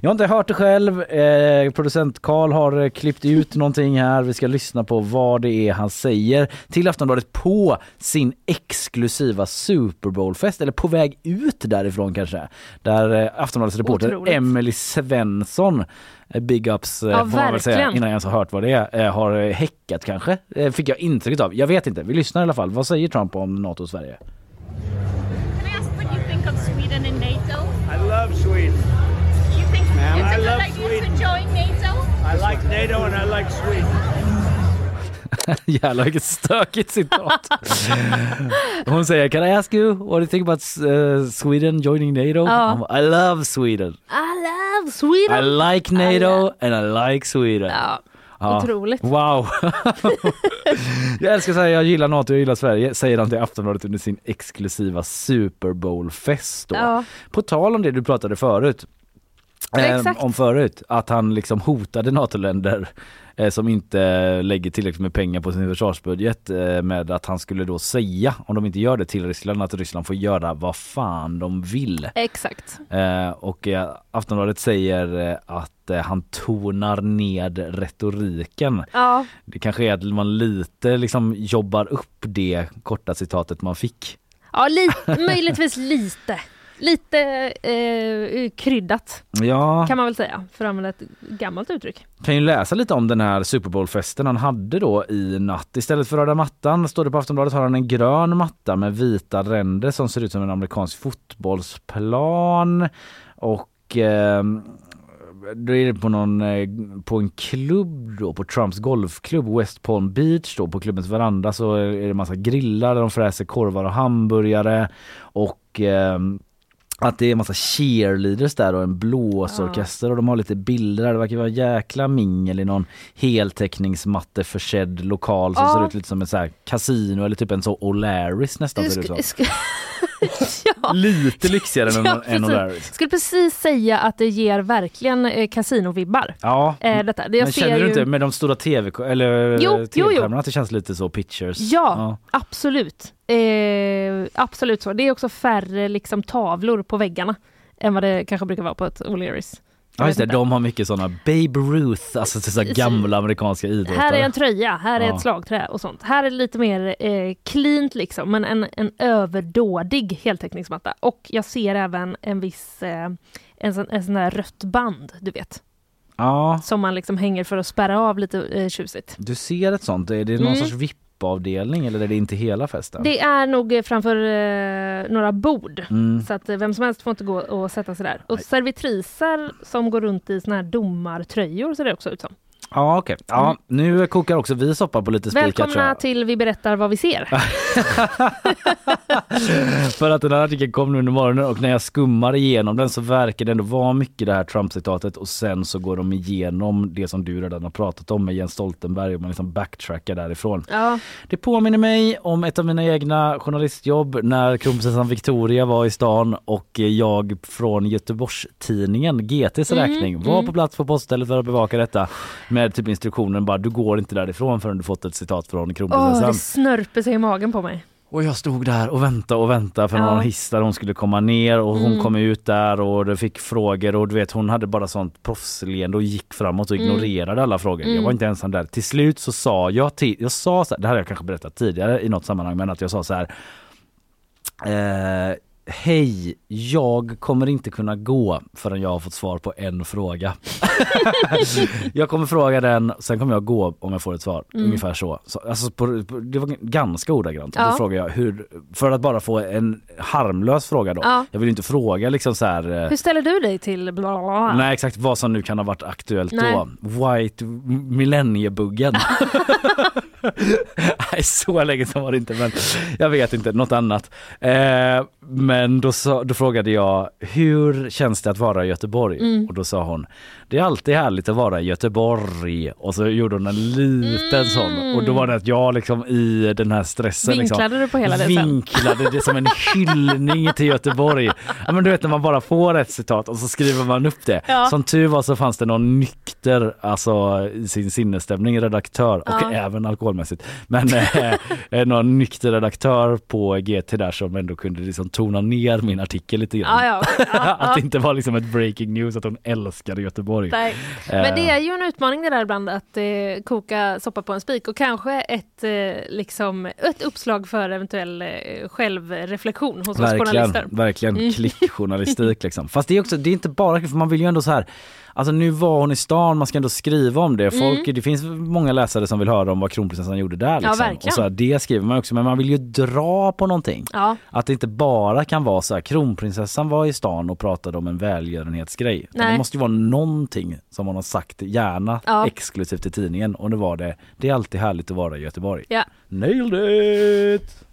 Jag har inte hört det själv. Eh, producent Karl har eh, klippt ut någonting här. Vi ska lyssna på vad det är han säger till Aftonbladet på sin exklusiva Super Bowl-fest eller på väg ut därifrån kanske. Där eh, Aftonbladets reporter. Emily Svensson eh, Big ups eh, Ja, får man väl säga innan jag ens har hört vad det är. Har häckat kanske. Fick jag intrycket av. Jag vet inte. Vi lyssnar i alla fall. Vad säger Trump om NATO och Sverige? Can I ask what you think of Sweden and NATO? I love Sweden. You think Ma'am, it's a I good idea to join NATO? I like NATO and I like Sweden. Jävlar vilket stökigt citat. Hon säger Can I ask you what do you think about uh, Sweden joining NATO? Ja. Bara, I love Sweden. I love Sweden! I like NATO and I like Sweden. Ja, Ja. otroligt. Wow. jag älskar att säga jag gillar NATO, jag gillar Sverige, säger han till Aftonbladet under sin exklusiva Super Bowl-fest. Ja. På tal om det du pratade förut. Exakt. om förut, att han liksom hotade NATO-länder eh, som inte lägger tillräckligt med pengar på sin försvarsbudget eh, med att han skulle då säga, om de inte gör det till Ryssland, att Ryssland får göra vad fan de vill. Exakt. Eh, och eh, Aftonbladet säger eh, att eh, han tonar ned retoriken. Ja, Det kanske är att man lite liksom jobbar upp det korta citatet man fick. ja li- möjligtvis lite. Lite eh, kryddat Ja, kan man väl säga, för att använda ett gammalt uttryck. kan ju läsa lite om den här Super Bowl-festen han hade då i natt. Istället för röda mattan, står det på Aftonbladet, har han en grön matta med vita ränder som ser ut som en amerikansk fotbollsplan. Och eh, då är det på någon, eh, på en klubb då, på Trumps golfklubb West Palm Beach då, på klubbens veranda så är det massa grillar där de fräser korvar och hamburgare och eh, att det är massa cheerleaders där och en blåsorkester och de har lite bilder där. Det verkar vara jäkla mingel i någon heltäckningsmatte försedd lokal som Ja. ser ut lite som ett så här kasino eller typ en så O'Larrys nästan ser det ut som. Ja. Lite lyxigare än, Ja, än precis. O'Larrys. Skulle precis säga att det ger verkligen eh, kasinovibbar. Ja, Eh, detta. Det jag men känner du ju... inte med de stora tv jo, jo. tv-skärmarna att det känns lite så pictures? Ja, absolut. Eh, absolut så. Det är också färre liksom, tavlor på väggarna än vad det kanske brukar vara på ett O'Learys. Ja just det, de har mycket sådana Babe Ruth, alltså så här gamla amerikanska idrottare. Här är en tröja, här är Ja. ett slagträ och sånt. Här är det lite mer eh, cleant liksom, men en, en överdådig heltäckningsmatta. Och jag ser även en viss, eh, en, sån, en sån där rött band, du vet. Ja, Som man liksom hänger för att spärra av lite eh, tjusigt. du ser ett sånt. Är det någon Mm. sorts VIP-avdelning eller är det inte hela festen? Det är nog eh, framför eh, några bord. Mm. Så att eh, vem som helst får inte gå och sätta sig där. Och servitriser som går runt i såna här domartröjor ser det också ut som. Ja okej, ja, nu kokar också vi soppa på lite spikar Mm. Välkomna till Vi berättar vad vi ser. För att den här artikeln kom nu under morgonen och när jag skummar igenom den så verkar det ändå vara mycket det här Trump-citatet och sen så går de igenom det som du redan har pratat om med Jens Stoltenberg och man liksom backtrackar därifrån. Ja, Det påminner mig om ett av mina egna journalistjobb när kronprinsessan Victoria var i stan och jag från Göteborgs-Tidningen, GTs Mm, räkning, var på plats på poststället för att bevaka detta med typ instruktionen bara du går inte därifrån förrän du fått ett citat från Åh, kronprinsessan. det snörper sig i magen på mig. Och jag stod där och väntade och väntade för Ja. någon hiss där hon skulle komma ner och hon Mm. kom ut där och det fick frågor och du vet hon hade bara sånt proffsleende och gick framåt och Mm. ignorerade alla frågor. Jag Mm. var inte ensam där. Till slut så sa jag till, jag sa så här, det här har jag kanske berättat tidigare i något sammanhang men att jag sa så här eh, Hej, jag kommer inte kunna gå förrän jag har fått svar på en fråga. jag kommer fråga den, sen kommer jag gå om jag får ett svar. Mm. Ungefär så. så alltså på, på, det var ganska ordagrant. Ja. Då frågar jag hur, för att bara få en harmlös fråga då. Ja. Jag vill inte fråga liksom så här. eh, Hur ställer du dig till bla bla bla? Nej exakt vad som nu kan ha varit aktuellt Nej. då. White millenniebuggen. Nej så länge sedan var det inte men jag vet inte, något annat. Eh, men då, sa, då frågade jag hur känns det att vara i Göteborg? Mm. Och då sa hon det är alltid härligt att vara i Göteborg och så gjorde hon en liten sån och då var det att jag liksom i den här stressen liksom, Vinklade du på hela det vinklade det som en hyllning till Göteborg. Ja, men du vet när man bara får ett citat och så skriver man upp det. Ja. Som tur var så fanns det någon nykter alltså i sin sinnesstämning redaktör och Ja. även alkoholmässigt. Men eh, någon nykter redaktör på GT där som ändå kunde liksom tona ner min artikel lite grann. Ja, ja, okej. Ja, att det inte var liksom ett breaking news att hon älskade Göteborg. Nej. Men det är ju en utmaning det där ibland att eh, koka soppa på en spik och kanske ett, eh, liksom, ett uppslag för eventuell eh, självreflektion hos oss Verkligen, journalister. verkligen Mm. klickjournalistik liksom. Fast det är också, det är inte bara, för man vill ju ändå så här Alltså nu var hon i stan, man ska ändå skriva om det. Folk, Mm. Det finns många läsare som vill höra om vad kronprinsessan gjorde där. Liksom. verkligen. och så här, det skriver man också, men man vill ju dra på någonting. Ja. Att det inte bara kan vara så här, kronprinsessan var i stan och pratade om en välgörenhetsgrej. Det måste ju vara någonting som hon har sagt, gärna Ja. exklusivt i tidningen. Och nu var det, det är alltid härligt att vara i Göteborg. Ja. Nailed it!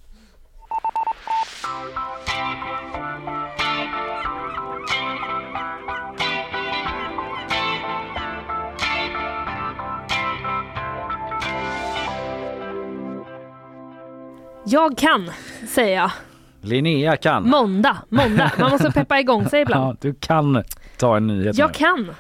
Jag kan, säger jag. Linnea kan. Måndag, måndag. Man måste peppa igång sig ibland. Ja, du kan ta en nyhet Jag nu. kan.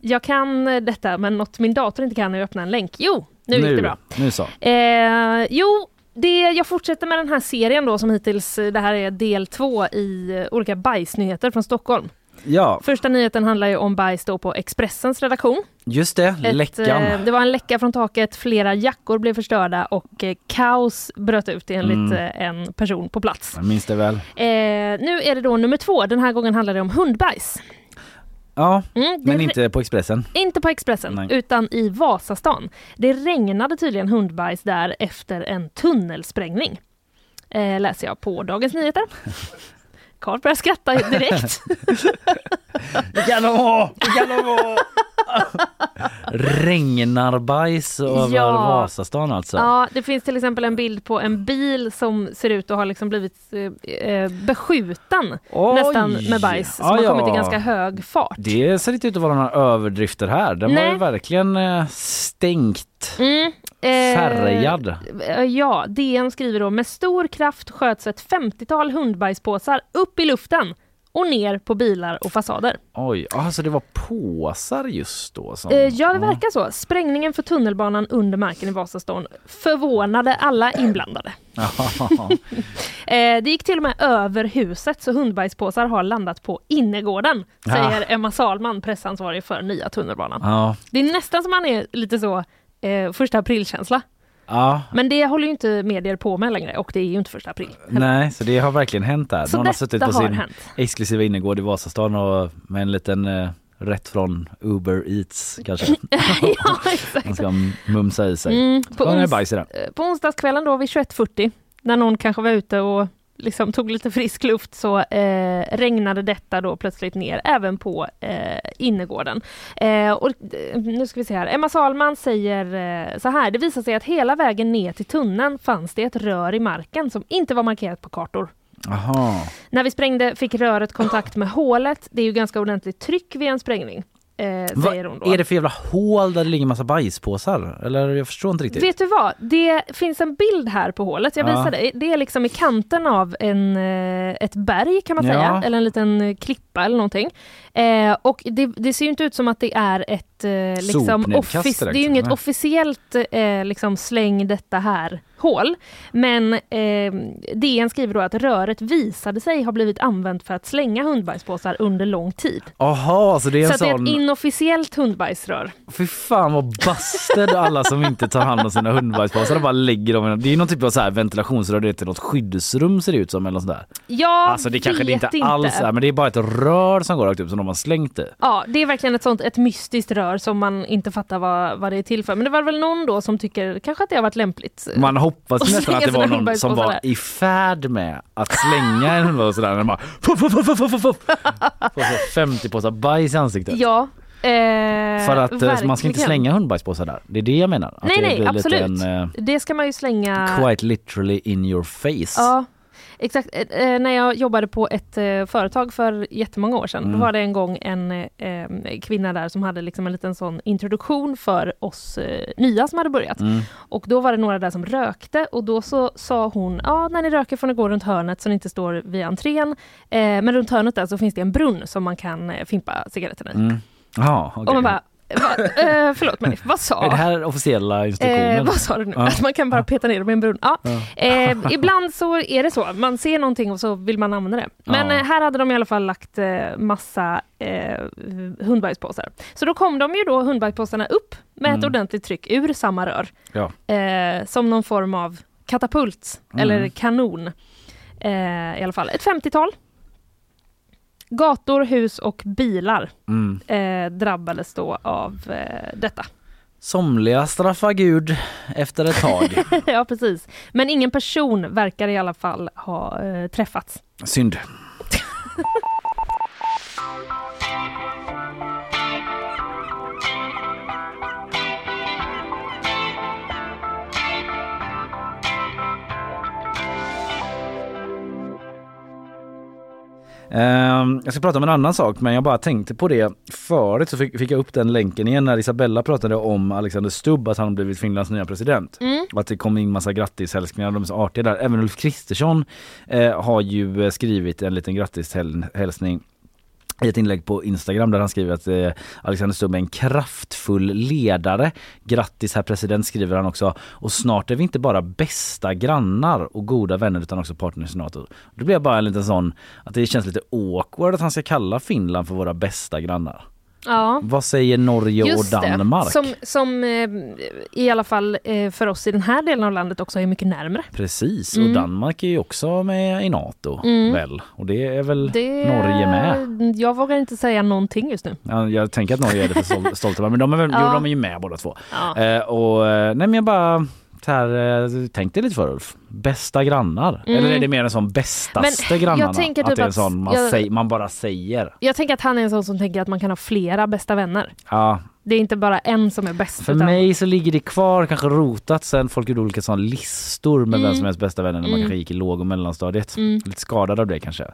Jag kan eh, detta, men något min dator inte kan är att öppna en länk. Jo, nu gick det bra. Nu så. Eh, jo, det, jag fortsätter med den här serien då som hittills, eh, det här är del två i eh, olika bajsnyheter från Stockholm. Ja, Första nyheten handlar ju om bajs då på Expressens redaktion. just det. Ett, Läckan. eh, det var en läcka från taket, flera jackor blev förstörda och eh, kaos bröt ut enligt Mm. eh, en person på plats. Jag minns det väl. Eh, nu är det då nummer två, den här gången handlar det om hundbajs. Ja, Mm, men inte på Expressen. Inte på Expressen, Nej. utan i Vasastan. Det regnade tydligen hundbajs där efter en tunnelsprängning. Eh, läser jag på Dagens Nyheter. Karl börjar skratta direkt. Det kan de ha! Det kan de ha! Regnarbajs över Ja. Vasastan alltså. ja, det finns till exempel en bild på en bil som ser ut att ha liksom blivit eh, eh, beskjuten Oj. nästan med bajs som Ja, har ja. kommit i ganska hög fart. Det ser inte ut att vara några överdrifter här. Den var Nej. ju verkligen eh, stängt. Mm, eh, Färgad. eh, Ja, DN skriver då med stor kraft sköts ett 50-tal hundbajspåsar upp i luften och ner på bilar och fasader. Oj, alltså det var påsar just då. Som, Eh, ja, det verkar så. Sprängningen för tunnelbanan under marken i Vasastan förvånade alla inblandade. Eh, det gick till och med över huset så hundbajspåsar har landat på innergården, säger Emma Salman, pressansvarig för nya tunnelbanan. ja. Det är nästan som man är lite så eh, första aprilkänsla. Ja. Men det håller ju inte medier på med längre och det är ju inte första april. heller. Nej, så det har verkligen hänt där. Så Någon har suttit på har sin hänt. exklusiva innergård i Vasastan och med en liten eh, rätt från Uber Eats kanske. ja, exakt. Man ska mumsa i sig. Mm, på, ons- eh, på onsdagskvällen då vid 21.40 när någon kanske var ute och liksom tog lite frisk luft så eh, regnade detta då plötsligt ner även på eh, innergården. Eh, och, eh, nu ska vi se här. Emma Salman säger eh, så här. Det visar sig att hela vägen ner till tunneln fanns det ett rör i marken som inte var markerat på kartor. Jaha. När vi sprängde fick röret kontakt med hålet. Det är ju ganska ordentligt tryck vid en sprängning. Eh, Vad säger hon då. är det för jävla hål där det ligger massa bajspåsar? Eller jag förstår inte riktigt. Vet du vad? Det finns en bild här på hålet. Jag Ja. visar dig. Det är liksom i kanten av en, eh, ett berg kan man Ja. säga. Eller en liten klippa eller någonting. Eh, och det, det ser ju inte ut som att det är ett eh, liksom, Sopnedkast offic- direkt, Det är ju inget nej. officiellt eh, liksom släng detta här hål. Men eh, DN skriver då att röret visade sig ha blivit använt för att slänga hundbajspåsar under lång tid. Jaha, så det är Så en att det är sån... ett inofficiellt hundbajsrör. Fy fan vad busted alla som inte tar hand om sina hundbajspåsar och bara lägger dem. Det är någon typ av så här ventilationsrör, det är till något skyddsrum ser det ut som eller något sånt där. Jag Alltså det kanske det vet inte alls är men det är bara ett rör som går rakt upp som de har slängt i. Ja, det är verkligen ett sånt ett mystiskt rör som man inte fattar vad, vad det är till för. Men det var väl någon då som tycker kanske att det har varit lämpligt. Man hoppas nästan att det var någon som var i färd med att slänga en och sådär. Man fuff, fuff, fuff, fuff, fuff. Får så 50 påsar bajs i ansiktet. Ja. Eh, För att eh, man ska inte verkligen. slänga hundbajspåsar där. Det är det jag menar. Att Nej, det nej, absolut. En, eh, Det ska man ju slänga. quite literally in your face. Ja. Exakt, eh, eh, när jag jobbade på ett eh, företag för jättemånga år sedan, Mm. då var det en gång en eh, kvinna där som hade liksom en liten sån introduktion för oss eh, nya som hade börjat. Mm. Och då var det några där som rökte och då så sa hon, ja när ni röker får ni gå runt hörnet så ni inte står vid entrén. Eh, men runt hörnet där så finns det en brunn som man kan fimpa cigaretterna i. Mm. Ja, okej. Och man bara, va, eh, förlåt mig, vad sa? Är det här officiella instruktionen? Eh, vad sa du nu? Ja. Att man kan bara peta ner dem i en brunn? Ja. Ja. Eh, ibland så är det så. Man ser någonting och så vill man använda det. Men Ja. eh, här hade de i alla fall lagt eh, massa eh, hundbajspåsar. Så då kom de ju då hundbajspåsarna upp med ett Mm. ordentligt tryck ur samma rör. Eh, som någon form av katapult Mm. eller kanon. I alla fall ett 50-tal. Gator, hus och bilar Mm. eh, drabbades då av eh, detta. Somliga straffar Gud efter ett tag. ja, precis. Men ingen person verkar i alla fall ha eh, träffats. Synd. jag ska prata om en annan sak men jag bara tänkte på det förut så fick, fick jag upp den länken igen när Isabella pratade om Alexander Stubb att han blivit Finlands nya president. Mm. Och att det kom in massa grattishälsningar, de är så artiga där. Även Ulf Kristersson eh, har ju eh, skrivit en liten grattishälsning i ett inlägg på Instagram där han skriver att eh, Alexander Stubb är en kraftfull ledare. Grattis herr president skriver han också. Och snart är vi inte bara bästa grannar och goda vänner utan också partners i NATO. Det blir bara en liten sån att det känns lite awkward att han ska kalla Finland för våra bästa grannar. Ja. Vad säger Norge Just och Danmark? Det. Som, som eh, i alla fall eh, för oss i den här delen av landet också är mycket närmre. Precis, Mm. och Danmark är ju också med i NATO Mm. väl? Och det är väl Det, Norge med? Jag vågar inte säga någonting just nu. Ja, jag tänker att Norge är det för stol- stolta över, men de är, väl, Ja. jo, de är ju med båda två. Ja. Eh, och, eh, nej men jag bara här, eh, tänk dig lite för Ulf. Bästa grannar? Mm. Eller är det mer en sån bästaste Men jag grannarna? tänker att typ det är en att sån man, jag- säger, man bara säger. Jag tänker att han är en sån som tänker att man kan ha flera bästa vänner. Ja, Det är inte bara en som är bäst. för utan- mig så ligger det kvar, kanske rotat sen folk gjorde olika såna listor med vem Mm. som är ens bästa vänner när man Mm. kanske gick i låg och mellanstadiet. Mm. Lite skadad av det kanske.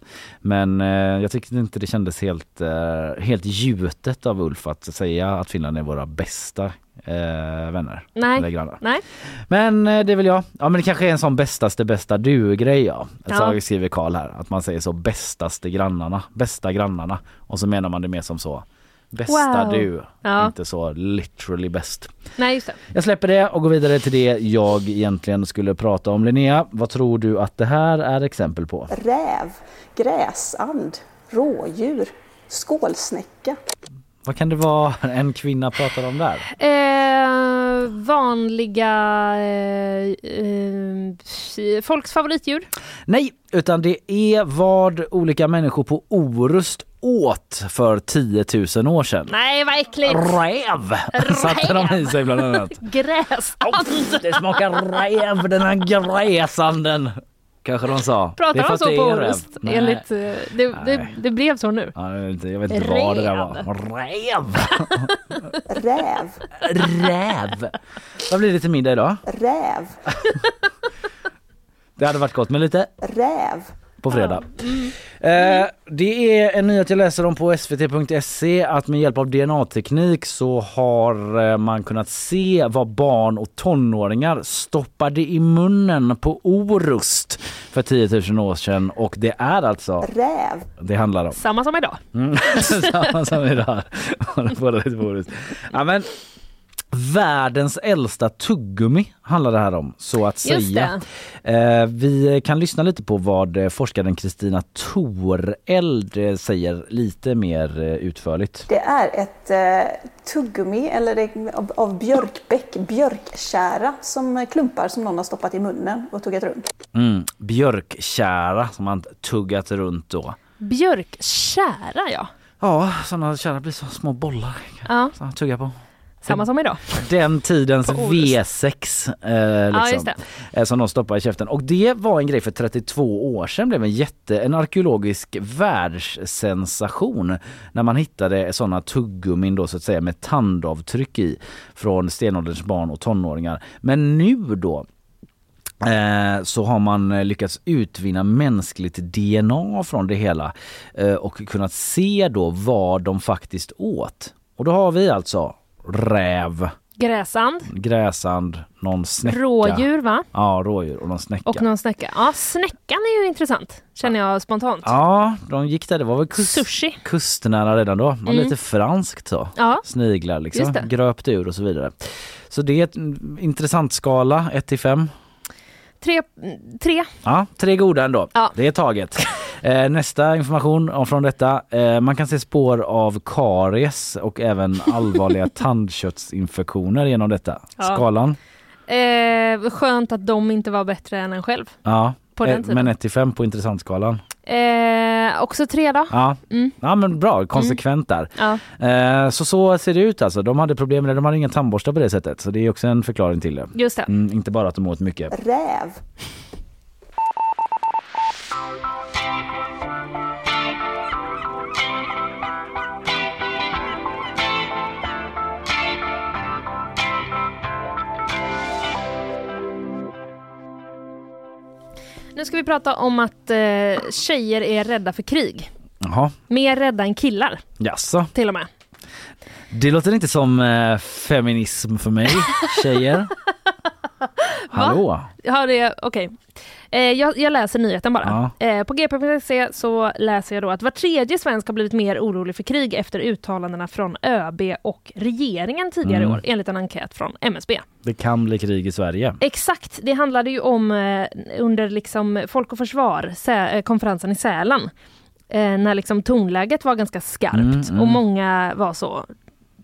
Men eh, jag tyckte inte det kändes helt, eh, helt gjutet av Ulf att säga att Finland är våra bästa eh, vänner. Nej. Eller grannar. Nej. Men eh, det väl jag. Ja men det kanske är en sån bästaste bästa du-grej ja. Så Ja. skriver Karl här. Att man säger så bästaste grannarna. Bästa grannarna. Och så menar man det mer som så. Bästa Wow. du. Ja. Inte så literally bäst. Nej, just det. Jag släpper det och går vidare till det jag egentligen skulle prata om. Linnea, vad tror du att det här är exempel på? Räv, gräsand, rådjur, skålsnäcka. Vad kan det vara en kvinna pratar om där? Eh, vanliga eh, eh, folks favoritdjur. Nej, utan det är vad olika människor på Orust åt för 10 000 år sedan. Nej, vad äckligt! Räv satte de i sig bland annat. Gräsand! Det smakar räv den här gräsanden. Kanske de sa. Pratar de så det på. Orust? Enligt, eh, det, det, det blev så nu. Ja, jag vet inte, jag vet inte vad det där var. Räv! Räv, Räv! Vad blir det till middag idag? räv, Det hade varit gott med lite räv. På fredag. Eh, det är en nyhet jag läser om på svt.se att med hjälp av DNA-teknik så har eh, man kunnat se vad barn och tonåringar stoppade i munnen på Orust för 10 000 år sedan och det är alltså Räv. det handlar om. Samma som idag. Mm. Samma som idag. Båda lite på Orust. Ja, men, Världens äldsta tuggummi handlar det här om, så att säga. Eh, vi kan lyssna lite på vad eh, forskaren Kristina Toreld eh, säger lite mer eh, utförligt. Det är ett eh, tuggummi eller det, av, av björkbäck, björkkära som klumpar som någon har stoppat i munnen och tuggat runt. Mm, björkkära som man tuggat runt då. Björkkära, ja. Ja, sådana kära blir så små bollar. ja. Så man tuggar på. Samma som idag. Den tidens På Orust. V6 eh, Ja, liksom, det. eh, som de stoppade i käften. Och det var en grej för 32 år sedan blev en jätte, en arkeologisk världssensation när man hittade sådana tuggummin då så att säga med tandavtryck i från stenålderns barn och tonåringar. Men nu då eh, så har man eh, lyckats utvinna mänskligt DNA från det hela eh, och kunnat se då vad de faktiskt åt. Och då har vi alltså räv, Gräsand, gräsand, någon snäcka. rådjur va? Ja, rådjur och någon snäcka. Och någon snäcka. Ja, snäckan är ju intressant känner jag spontant. Ja, de gick där. Det var väl kust, Sushi. kustnära redan då. Mm. lite franskt så. Ja. Sniglar liksom. Gröpt ur och så vidare. Så det är mm, intressant skala, 1 till 5. Tre, tre. Ja, tre goda ändå. Ja. Det är taget. Eh, nästa information om- från detta. Eh, man kan se spår av karies och även allvarliga tandköttsinfektioner genom detta. Ja. Skalan? Eh, skönt att de inte var bättre än en själv. Ja. På den Eh, tiden. Men 1 till 5 på intressantskalan. Eh, också tre då. Ja. Mm. ja men bra, konsekvent där. Ja. Eh, så så ser det ut alltså. De hade problem med det. De hade ingen tandborste på det sättet. Så det är också en förklaring till det. Just det. Mm, inte bara att de åt mycket. Räv. Nu ska vi prata om att eh, tjejer är rädda för krig. Jaha, Mer rädda än killar jaså. till och med. Det låter inte som eh, feminism för mig, tjejer. Hallå? Ja, det okej. Eh, jag, jag läser nyheten bara. Ja. Eh, på gp.se så läser jag då att var tredje svensk har blivit mer orolig för krig efter uttalandena från ÖB och regeringen tidigare i Mm. år enligt en enkät från MSB. Det kan bli krig i Sverige. Exakt, det handlade ju om eh, under liksom Folk och Försvar, eh, konferensen i Sälen. Eh, när liksom tonläget var ganska skarpt Mm, mm. och många var så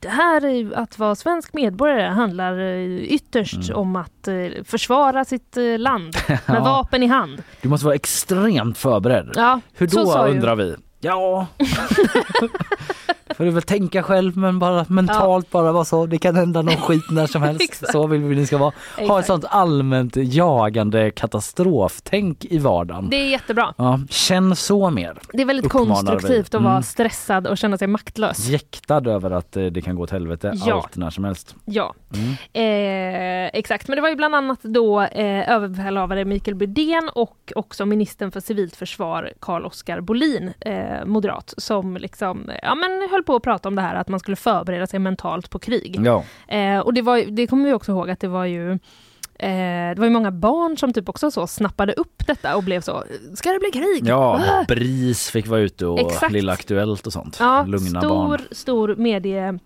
det här att vara svensk medborgare handlar eh, ytterst om att eh, försvara sitt eh, land med Ja. vapen i hand. Du måste vara extremt förberedd. Ja, Hur då undrar vi? Ja, får du väl tänka själv men bara mentalt bara vara så. Det kan hända någon skit när som helst. Så vill vi ni ska vara. Ha ett sånt allmänt jagande katastroftänk i vardagen. Det är jättebra. Ja, känn så mer. Det är väldigt Uppmanar konstruktivt vi. att vara Mm. stressad och känna sig maktlös. Jäktad över att eh, det kan gå åt helvete Ja. allt när som helst. Ja, Mm. eh, exakt. Men det var ju bland annat då eh, överbefälhavare Mikael Bydén och också ministern för civilt försvar Carl-Oskar Bolin, eh, moderat, som liksom, ja, men höll på att prata om det här att man skulle förbereda sig mentalt på krig. Ja. Eh, och det, var, det kommer vi också ihåg att det var ju Eh, det var ju många barn som typ också så snappade upp detta och blev så, ska det bli krig? Ja, Ah! BRIS fick vara ute och Exakt. Lilla Aktuellt och sånt. Ja, Lugna stor, barn. stor medie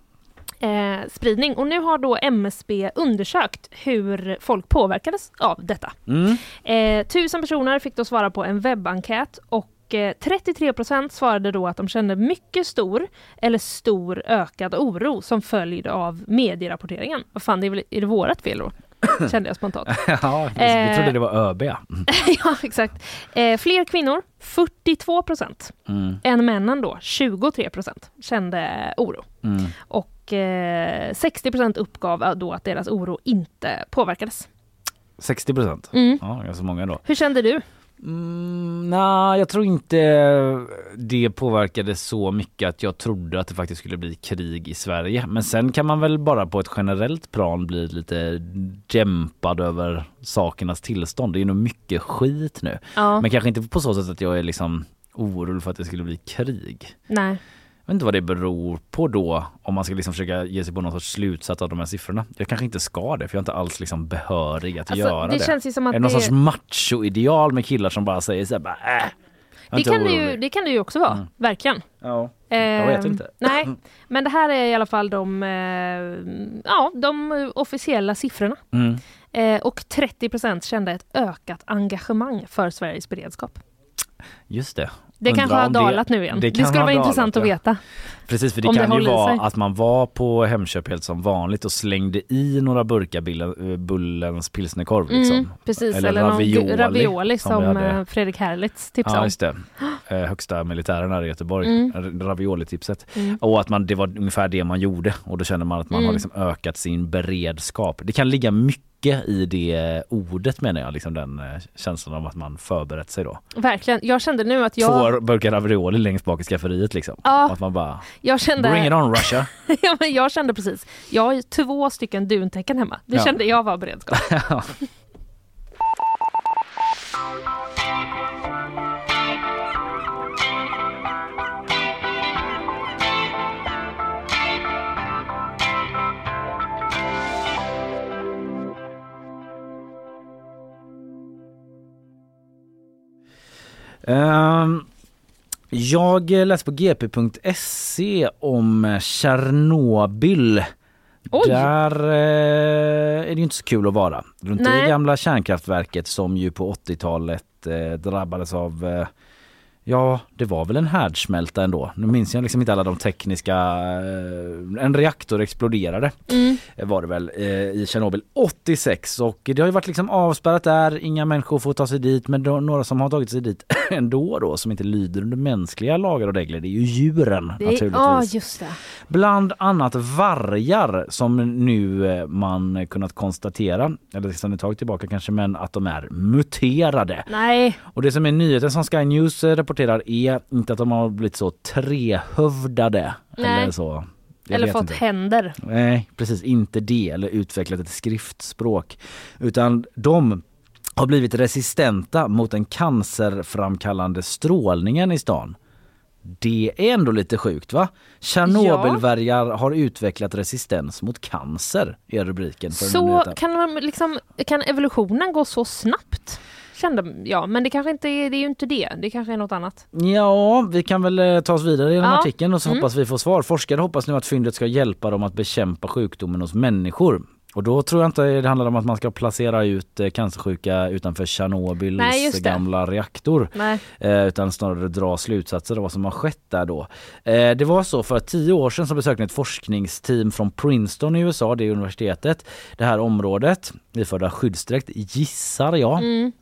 eh, spridning. Och nu har då MSB undersökt hur folk påverkades av detta. Mm. Eh, tusen personer fick då svara på en webbenkät och eh, 33 procent svarade då att de kände mycket stor eller stor ökad oro som följd av medierapporteringen. Vad fan, det är, väl, är det vårat fel då? Kände jag spontant. ja, vi Eh. trodde det var ÖB. Mm. ja, exakt. Eh, fler kvinnor, 42 procent, Mm. än männen då, 23 procent, kände oro. Mm. Och eh, 60 procent uppgav eh, då att deras oro inte påverkades. 60 procent. Mm. Ja, ganska många då. Hur kände du? Mm, Nej, jag tror inte det påverkade så mycket att jag trodde att det faktiskt skulle bli krig i Sverige. Men sen kan man väl bara på ett generellt plan bli lite dämpad över sakernas tillstånd. Det är nog mycket skit nu. Ja. Men kanske inte på så sätt att jag är liksom orolig för att det skulle bli krig. Nej. Jag vet inte vad det beror på då om man ska liksom försöka ge sig på någon sorts slutsats av de här siffrorna. Jag kanske inte ska det för jag är inte alls liksom behörig att Alltså, göra det det. känns ju som att är det någon det- sorts macho-ideal med killar som bara säger så här, bara, äh, Det kan, det, orolig. ju, det kan det ju också vara, Mm. verkligen. Ja, jag vet Ehm, inte. Nej, men det här är i alla fall de, eh, ja, de officiella siffrorna. Mm. Eh, och 30 procent kände ett ökat engagemang för Sveriges beredskap. Just det. Det kanske har om det- dalat nu igen. Det, kan skulle vara dalat, intressant att veta. Precis, för det Om det kan ju håller i vara sig. att man var på Hemköp helt som vanligt och slängde i några burkar eh, Bullens pilsnerkorv. Liksom. Mm, precis, eller, någon gu- ravioli som, hade. eh, Fredrik Herlitz tipsade Ja om. just det. Eh, högsta militären här i Göteborg. Mm. Mm. Ravioli-tipset. Mm. Och att man, det var ungefär det man gjorde och då känner man att man Mm. har liksom ökat sin beredskap. Det kan ligga mycket i det ordet menar jag, liksom den eh, känslan av att man förberett sig då. Verkligen. Jag kände nu att jag... Två burkar ravioli längst bak i skafferiet liksom. Ja. Att man bara, Jag kände... bring it on Russia. ja, men jag kände precis. Jag har ju två stycken duntäcken hemma. Det Ja. kände jag var beredskap. jag läste på gp.se om Tjernobyl. Oj. Där eh, är det ju inte så kul att vara. Runt Nej. det gamla kärnkraftverket som ju på 80-talet eh, drabbades av eh, Ja, det var väl en härdsmälta ändå. Nu minns jag liksom inte alla de tekniska... Eh, en reaktor exploderade Mm. eh, var det väl eh, i Tjernobyl 86 och det har ju varit liksom avspärrat där, inga människor får ta sig dit men då, några som har tagit sig dit ändå då som inte lyder under mänskliga lagar och regler det är ju djuren Det är, naturligtvis. det. Bland annat vargar som nu man kunnat konstatera, eller sedan ett tag tillbaka kanske, men att de är muterade. Nej. Och det som är nyheten som Sky News rapporterar är inte att de har blivit så trehövdade Nej. eller så. Jag Eller fått inte. händer. Nej, precis inte det eller utvecklat ett skriftspråk. Utan de har blivit resistenta mot den cancerframkallande strålningen i stan. Det är ändå lite sjukt va? Tjernobylvargar har utvecklat resistens mot cancer är rubriken här Så kan, man liksom, kan evolutionen gå så snabbt? Kände jag, men det kanske inte är, det är ju inte det. Det kanske är något annat. Ja, vi kan väl eh, ta oss vidare genom Ja. artikeln och så Mm. hoppas vi får svar. Forskare hoppas nu att fyndet ska hjälpa dem att bekämpa sjukdomen hos människor. Och då tror jag inte det handlar om att man ska placera ut eh, cancersjuka utanför Nej, Tjernobyls det. gamla reaktor. Nej. Eh, utan snarare dra slutsatser av vad som har skett där då. Det var så för tio år sedan så besökte ett forskningsteam från Princeton i USA, det är universitetet, det här området, iförda skyddsdräkt gissar jag. Mm.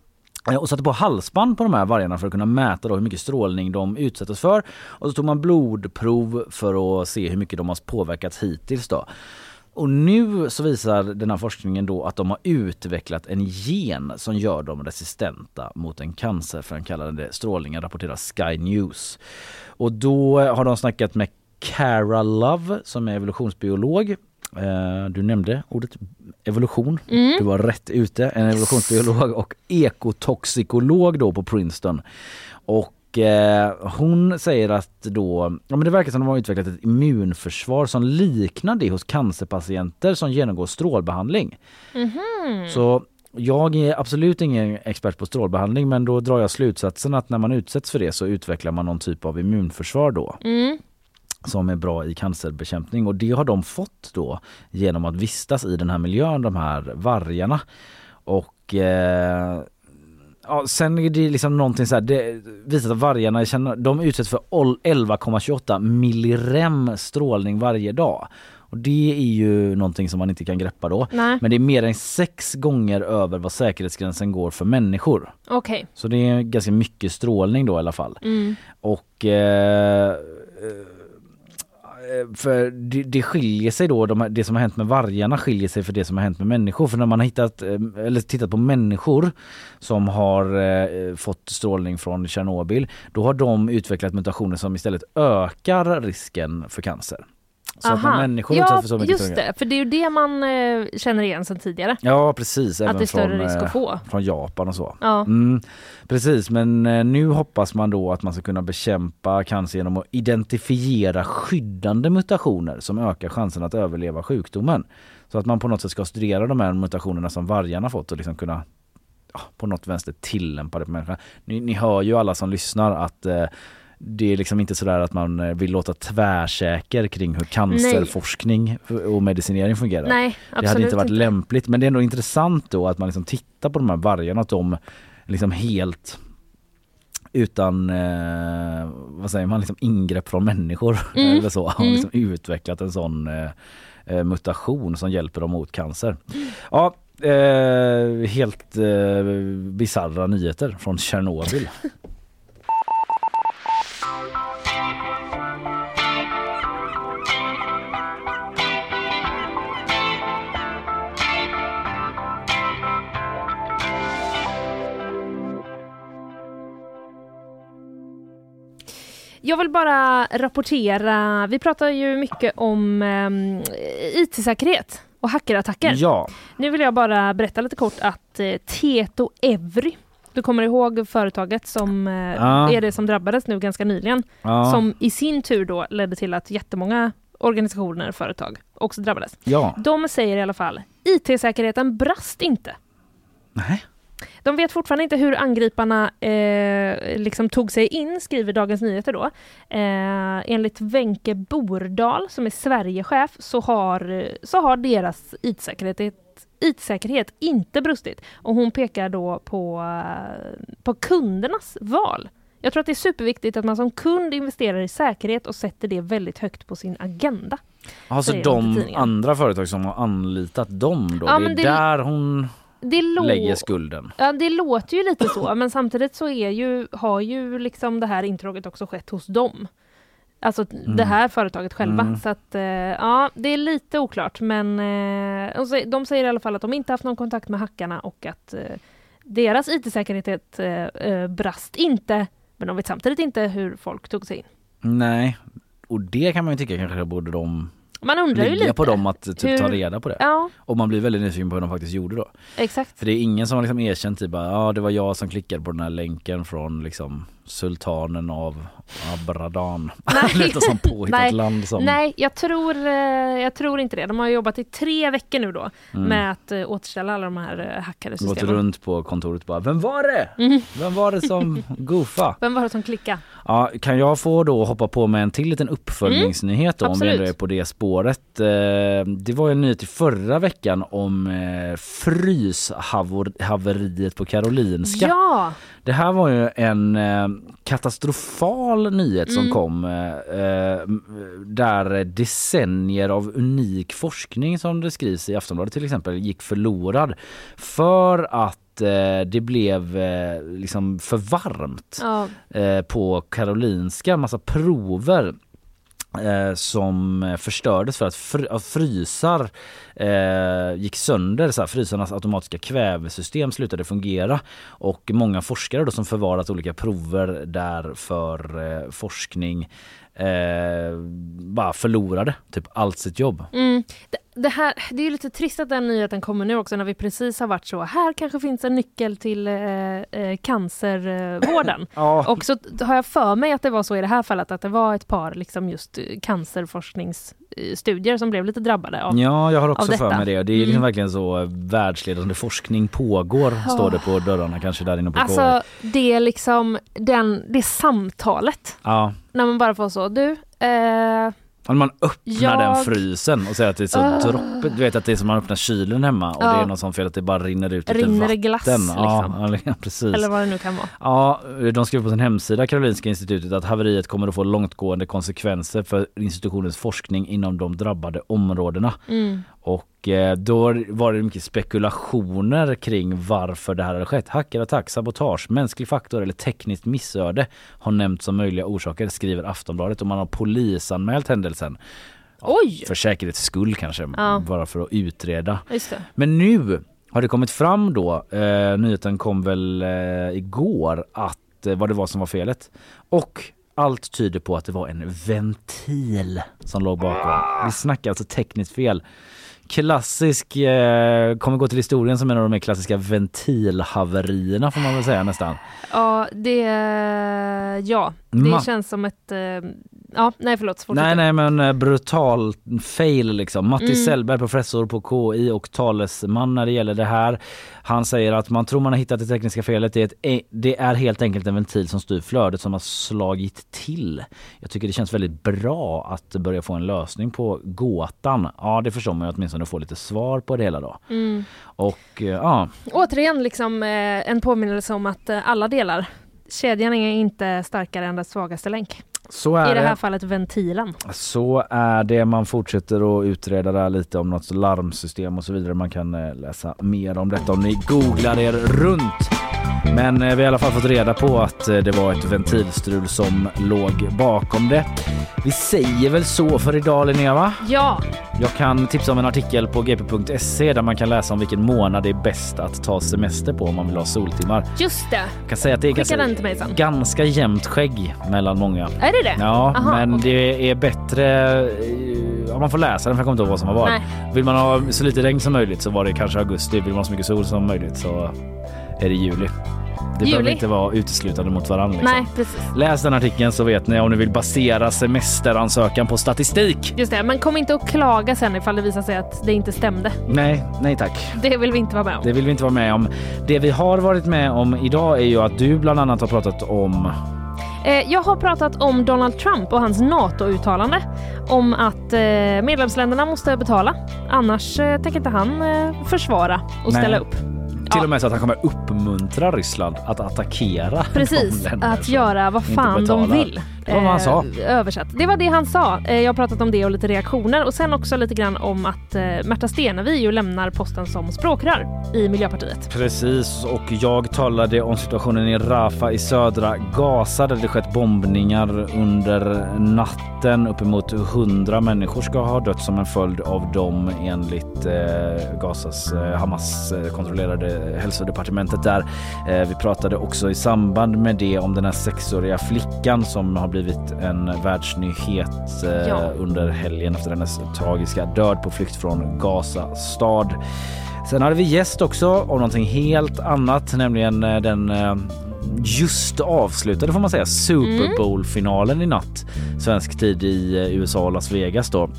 Eh, och satte på halsband på de här vargarna för att kunna mäta då hur mycket strålning de utsätts för. Och så tog man blodprov för att se hur mycket de har påverkats hittills då. Och nu så visar den här forskningen då att de har utvecklat en gen som gör dem resistenta mot en cancerframkallande strålningen rapporterar Sky News. Och då har de snackat med Cara Love som är evolutionsbiolog. Eh, Du nämnde ordet evolution. Mm. Du var rätt ute. En evolutionsbiolog och ekotoxikolog då på Princeton. Och eh, hon säger att då, ja men det verkar som att de har utvecklat ett immunförsvar som liknar det hos cancerpatienter som genomgår strålbehandling. Mhm. Så jag är absolut ingen expert på strålbehandling men då drar jag slutsatsen att när man utsätts för det så utvecklar man någon typ av immunförsvar då Mm. Som är bra i cancerbekämpning och det har de fått då genom att vistas i den här miljön, de här vargarna. Och eh, ja, sen är det liksom någonting så här, det visar att vargarna känner, de utsätts för ol- 11,28 millirem strålning varje dag. Och det är ju någonting som man inte kan greppa då. Nej. Men det är mer än sex gånger över vad säkerhetsgränsen går för människor. Okej. Så det är ganska mycket strålning då i alla fall. Mm. Och eh, Eh, för det, det skiljer sig då, de, det som har hänt med vargarna skiljer sig för det som har hänt med människor. För när man har hittat, eh, eller tittat på människor som har eh, fått strålning från Tjernobyl, då har de utvecklat mutationer som istället ökar risken för cancer. Så att när människor ja, utsätts för så mycket just strålning- det. För det är ju det man eh, känner igen sedan tidigare. Ja precis, Att det är större från, risk att eh, få. från Japan och så. Ja. Mm, precis, men eh, nu hoppas man då att man ska kunna bekämpa cancer genom att identifiera skyddande mutationer som ökar chansen att överleva sjukdomen. Så att man på något sätt ska studera de här mutationerna som vargarna fått och liksom kunna ja, på något vänster tillämpa det på människan. Ni, ni hör ju alla som lyssnar att eh, det är liksom inte sådär att man eh, vill låta tvärsäker kring hur cancerforskning och medicinering fungerar. Nej, det hade inte varit inte. lämpligt men det är ändå intressant då att man liksom tittar på de här vargarna att de liksom helt utan eh, vad säger man, liksom ingrepp från människor Mm. eller så har Mm. liksom utvecklat en sån eh, eh, mutation som hjälper dem mot cancer. Ja, eh, helt eh, bizarra nyheter från Tjernobyl. Jag vill bara rapportera, vi pratar ju mycket om um, IT-säkerhet och hackerattacker. Ja. Nu vill jag bara berätta lite kort att eh, Tieto Evry, du kommer ihåg företaget som eh, Ja. är det som drabbades nu ganska nyligen, Ja. som i sin tur då ledde till att jättemånga organisationer och företag också drabbades. Ja. De säger i alla fall, IT-säkerheten brast inte. Nej. De vet fortfarande inte hur angriparna eh, liksom tog sig in, skriver Dagens Nyheter då. Eh, enligt Wenche Bordal, som är Sverigechef, så har, så har deras IT-säkerhet IT-säkerhet inte brustit. Och hon pekar då på, på kundernas val. Jag tror att det är superviktigt att man som kund investerar i säkerhet och sätter det väldigt högt på sin agenda. Alltså de andra företag som har anlitat dem då, Ja, det är det- där hon Det lägger skulden. Ja, det låter ju lite så, men samtidigt så är ju, har ju liksom det här intrånget också skett hos dem. Alltså det här företaget själva. Mm. Så att eh, ja, det är lite oklart, men eh, de säger- i alla fall att de inte haft någon kontakt med hackarna och att eh, deras IT-säkerhet brast inte, men de vet samtidigt inte hur folk tog sig in. Nej, och det kan man ju tycka kanske borde de Man undrar ju lite. på dem att typ hur- ta reda på det. Ja, Och man blir väldigt nyfiken på hur de faktiskt gjorde då. exakt. För det är ingen som har liksom erkänt typ ja det var jag som klickade på den här länken från liksom sultanen av Abradan. Lite som påhittat Nej. land som... Nej, jag tror, eh, jag tror inte det. De har jobbat i tre veckor nu då Mm. med att eh, återställa alla de här eh, hackade Gått systemen. runt på kontoret bara, vem var det? Mm. Vem var det som goofa? Vem var det som klickade? Ja, kan jag få då hoppa på med en till liten uppföljningsnyhet då, om vi Mm, ändå är på det spåret. Det var ju en nyhet i förra veckan om fryshaveriet på Karolinska. Ja! Det här var ju en katastrofal nyhet som Mm. kom eh, eh, där decennier av unik forskning som det skrivs i Aftonbladet till exempel gick förlorad för att eh, det blev liksom för varmt Ja. på Karolinska, massa prover eh, som eh, förstördes för att fr- frysar eh, gick sönder. Så här, frysarnas automatiska kvävesystem slutade fungera och många forskare då som förvarat olika prover där för eh, forskning eh, bara förlorade typ allt sitt jobb. Mm. Det, här, det är ju lite trist att den nyheten kommer nu också när vi precis har varit så, här kanske finns en nyckel till eh, eh, cancervården. Ja. Och så har jag för mig att det var så i det här fallet, att det var ett par liksom just eh, cancerforskningsstudier som blev lite drabbade av, Ja, jag har också för mig det. Det är liksom Mm. verkligen så eh, världsledande forskning pågår, står det på dörrarna kanske där inne på. Alltså det är liksom den, det samtalet. Ja, När man bara får så, du, eh, Om man öppnar den Jag- frysen och säger att det är så Ah. droppigt. Du vet att det är som man öppnar kylen hemma och Ja. det är något sånt fel att det bara rinner ut lite Rinner det vatten. glass, Ja, ja, precis. eller vad det nu kan vara. Ja, de skriver på sin hemsida Karolinska institutet att haveriet kommer att få långtgående konsekvenser för institutionens forskning inom de drabbade områdena. Mm. Och eh, då var det mycket spekulationer kring varför det här hade skett. Hackerattack, sabotage, mänsklig faktor eller tekniskt missöde har nämnts som möjliga orsaker, skriver Aftonbladet och man har polisanmält händelsen. Oj! För säkerhets skull kanske, Ja. bara för att utreda. Men nu har det kommit fram då, eh, nyheten kom väl eh, igår, att eh, vad det var som var felet. Och allt tyder på att det var en ventil som låg bakom. Vi snackar alltså tekniskt fel. Klassisk, eh, kommer gå till historien som en av de mer klassiska ventilhaverierna får man väl säga nästan. Ja, det, ja, det Ma- känns som ett... eh, Ja, nej förlåt. fortsätt. Nej nej men eh, brutal fail liksom. Matti Mm. Sellberg, professor på KI och talesman när det gäller det här. Han säger att man tror man har hittat det tekniska felet. Det är, ett, e- det är helt enkelt en ventil som styr flödet som har slagit till. Jag tycker det känns väldigt bra att börja få en lösning på gåtan. Ja det förstår man ju åtminstone få lite svar på det hela då. Mm. Och eh, ja, Återigen liksom eh, en påminnelse om att eh, alla delar, kedjan är inte starkare än dess svagaste länk. Så är I det här det. fallet ventilen. Så är det. Man fortsätter att utreda där lite om något larmsystem och så vidare. Man kan eh, läsa mer om detta om ni googlar er runt. Men eh, vi har i alla fall fått reda på att eh, det var ett ventilstrul som låg bakom det. Vi säger väl så för idag Linnea va? Ja, Jag kan tipsa om en artikel på gp.se där man kan läsa om vilken månad det är bäst att ta semester på om man vill ha soltimmar. just det. Jag kan säga att det är ganska, mig sen. ganska jämnt skägg mellan många. Är det det? Ja, Aha, men okej. det är bättre... eh, Om man får läsa den för jag kommer inte ihåg vad som har varit. Vill man ha så lite regn som möjligt så var det kanske augusti. Vill man ha så mycket sol som möjligt så är det juli. Det Juli. behöver inte vara uteslutande mot varandra. Liksom. Nej, precis. Läs den artikeln så vet ni om ni vill basera semesteransökan på statistik. Just det, men kom inte och klaga sen ifall det visar sig att det inte stämde. Nej, nej tack. Det vill vi inte vara med om. Det vill vi inte vara med om. Det vi har varit med om idag är ju att du bland annat har pratat om Eh, Jag har pratat om Donald Trump och hans NATO-uttalande om att eh, medlemsländerna måste betala. Annars eh, tänker inte han försvara och ställa Nej. upp. Till och med så att han kommer uppmuntra Ryssland att attackera Precis, att göra vad fan de vill. Det var vad han sa. Eh, översatt. Det var det han sa. Eh, jag har pratat om det och lite reaktioner och sen också lite grann om att eh, Märta Stenevi ju lämnar posten som språkrör i Miljöpartiet. Precis, och jag talade om situationen i Rafah i södra Gaza där det skett bombningar under natten. Uppemot 100 människor ska ha dött som en följd av dem enligt eh, Gazas eh, Hamas kontrollerade hälsodepartementet där. Eh, vi pratade också i samband med det om den här sexåriga flickan som har blivit en världsnyhet eh, Ja. under helgen efter hennes tragiska död på flykt från Gaza stad. Sen hade vi gäst också om någonting helt annat, nämligen eh, den just avslutade får man säga Super Bowl-finalen i natt. Svensk tid i USA och Las Vegas då.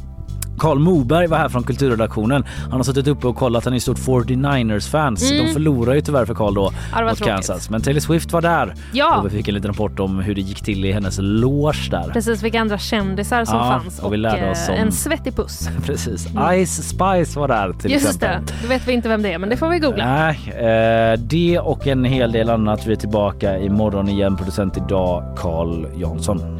Karl Moberg var här från kulturredaktionen. Han har suttit uppe och kollat. Han är stort 49ers-fans. Mm. De förlorar ju tyvärr för Karl då Ja, mot tråkigt. Kansas. Men Taylor Swift var där Ja. och vi fick en liten rapport om hur det gick till i hennes loge där. Precis vilka andra kändisar som Ja, fanns och vi lärde eh, om- en svettig puss. Precis. Ice Spice var där till Just exempel. det, då vet vi inte vem det är men det får vi googla. Nej, eh, det och en hel del annat. Vi är tillbaka imorgon igen. Producent idag Carl Jansson.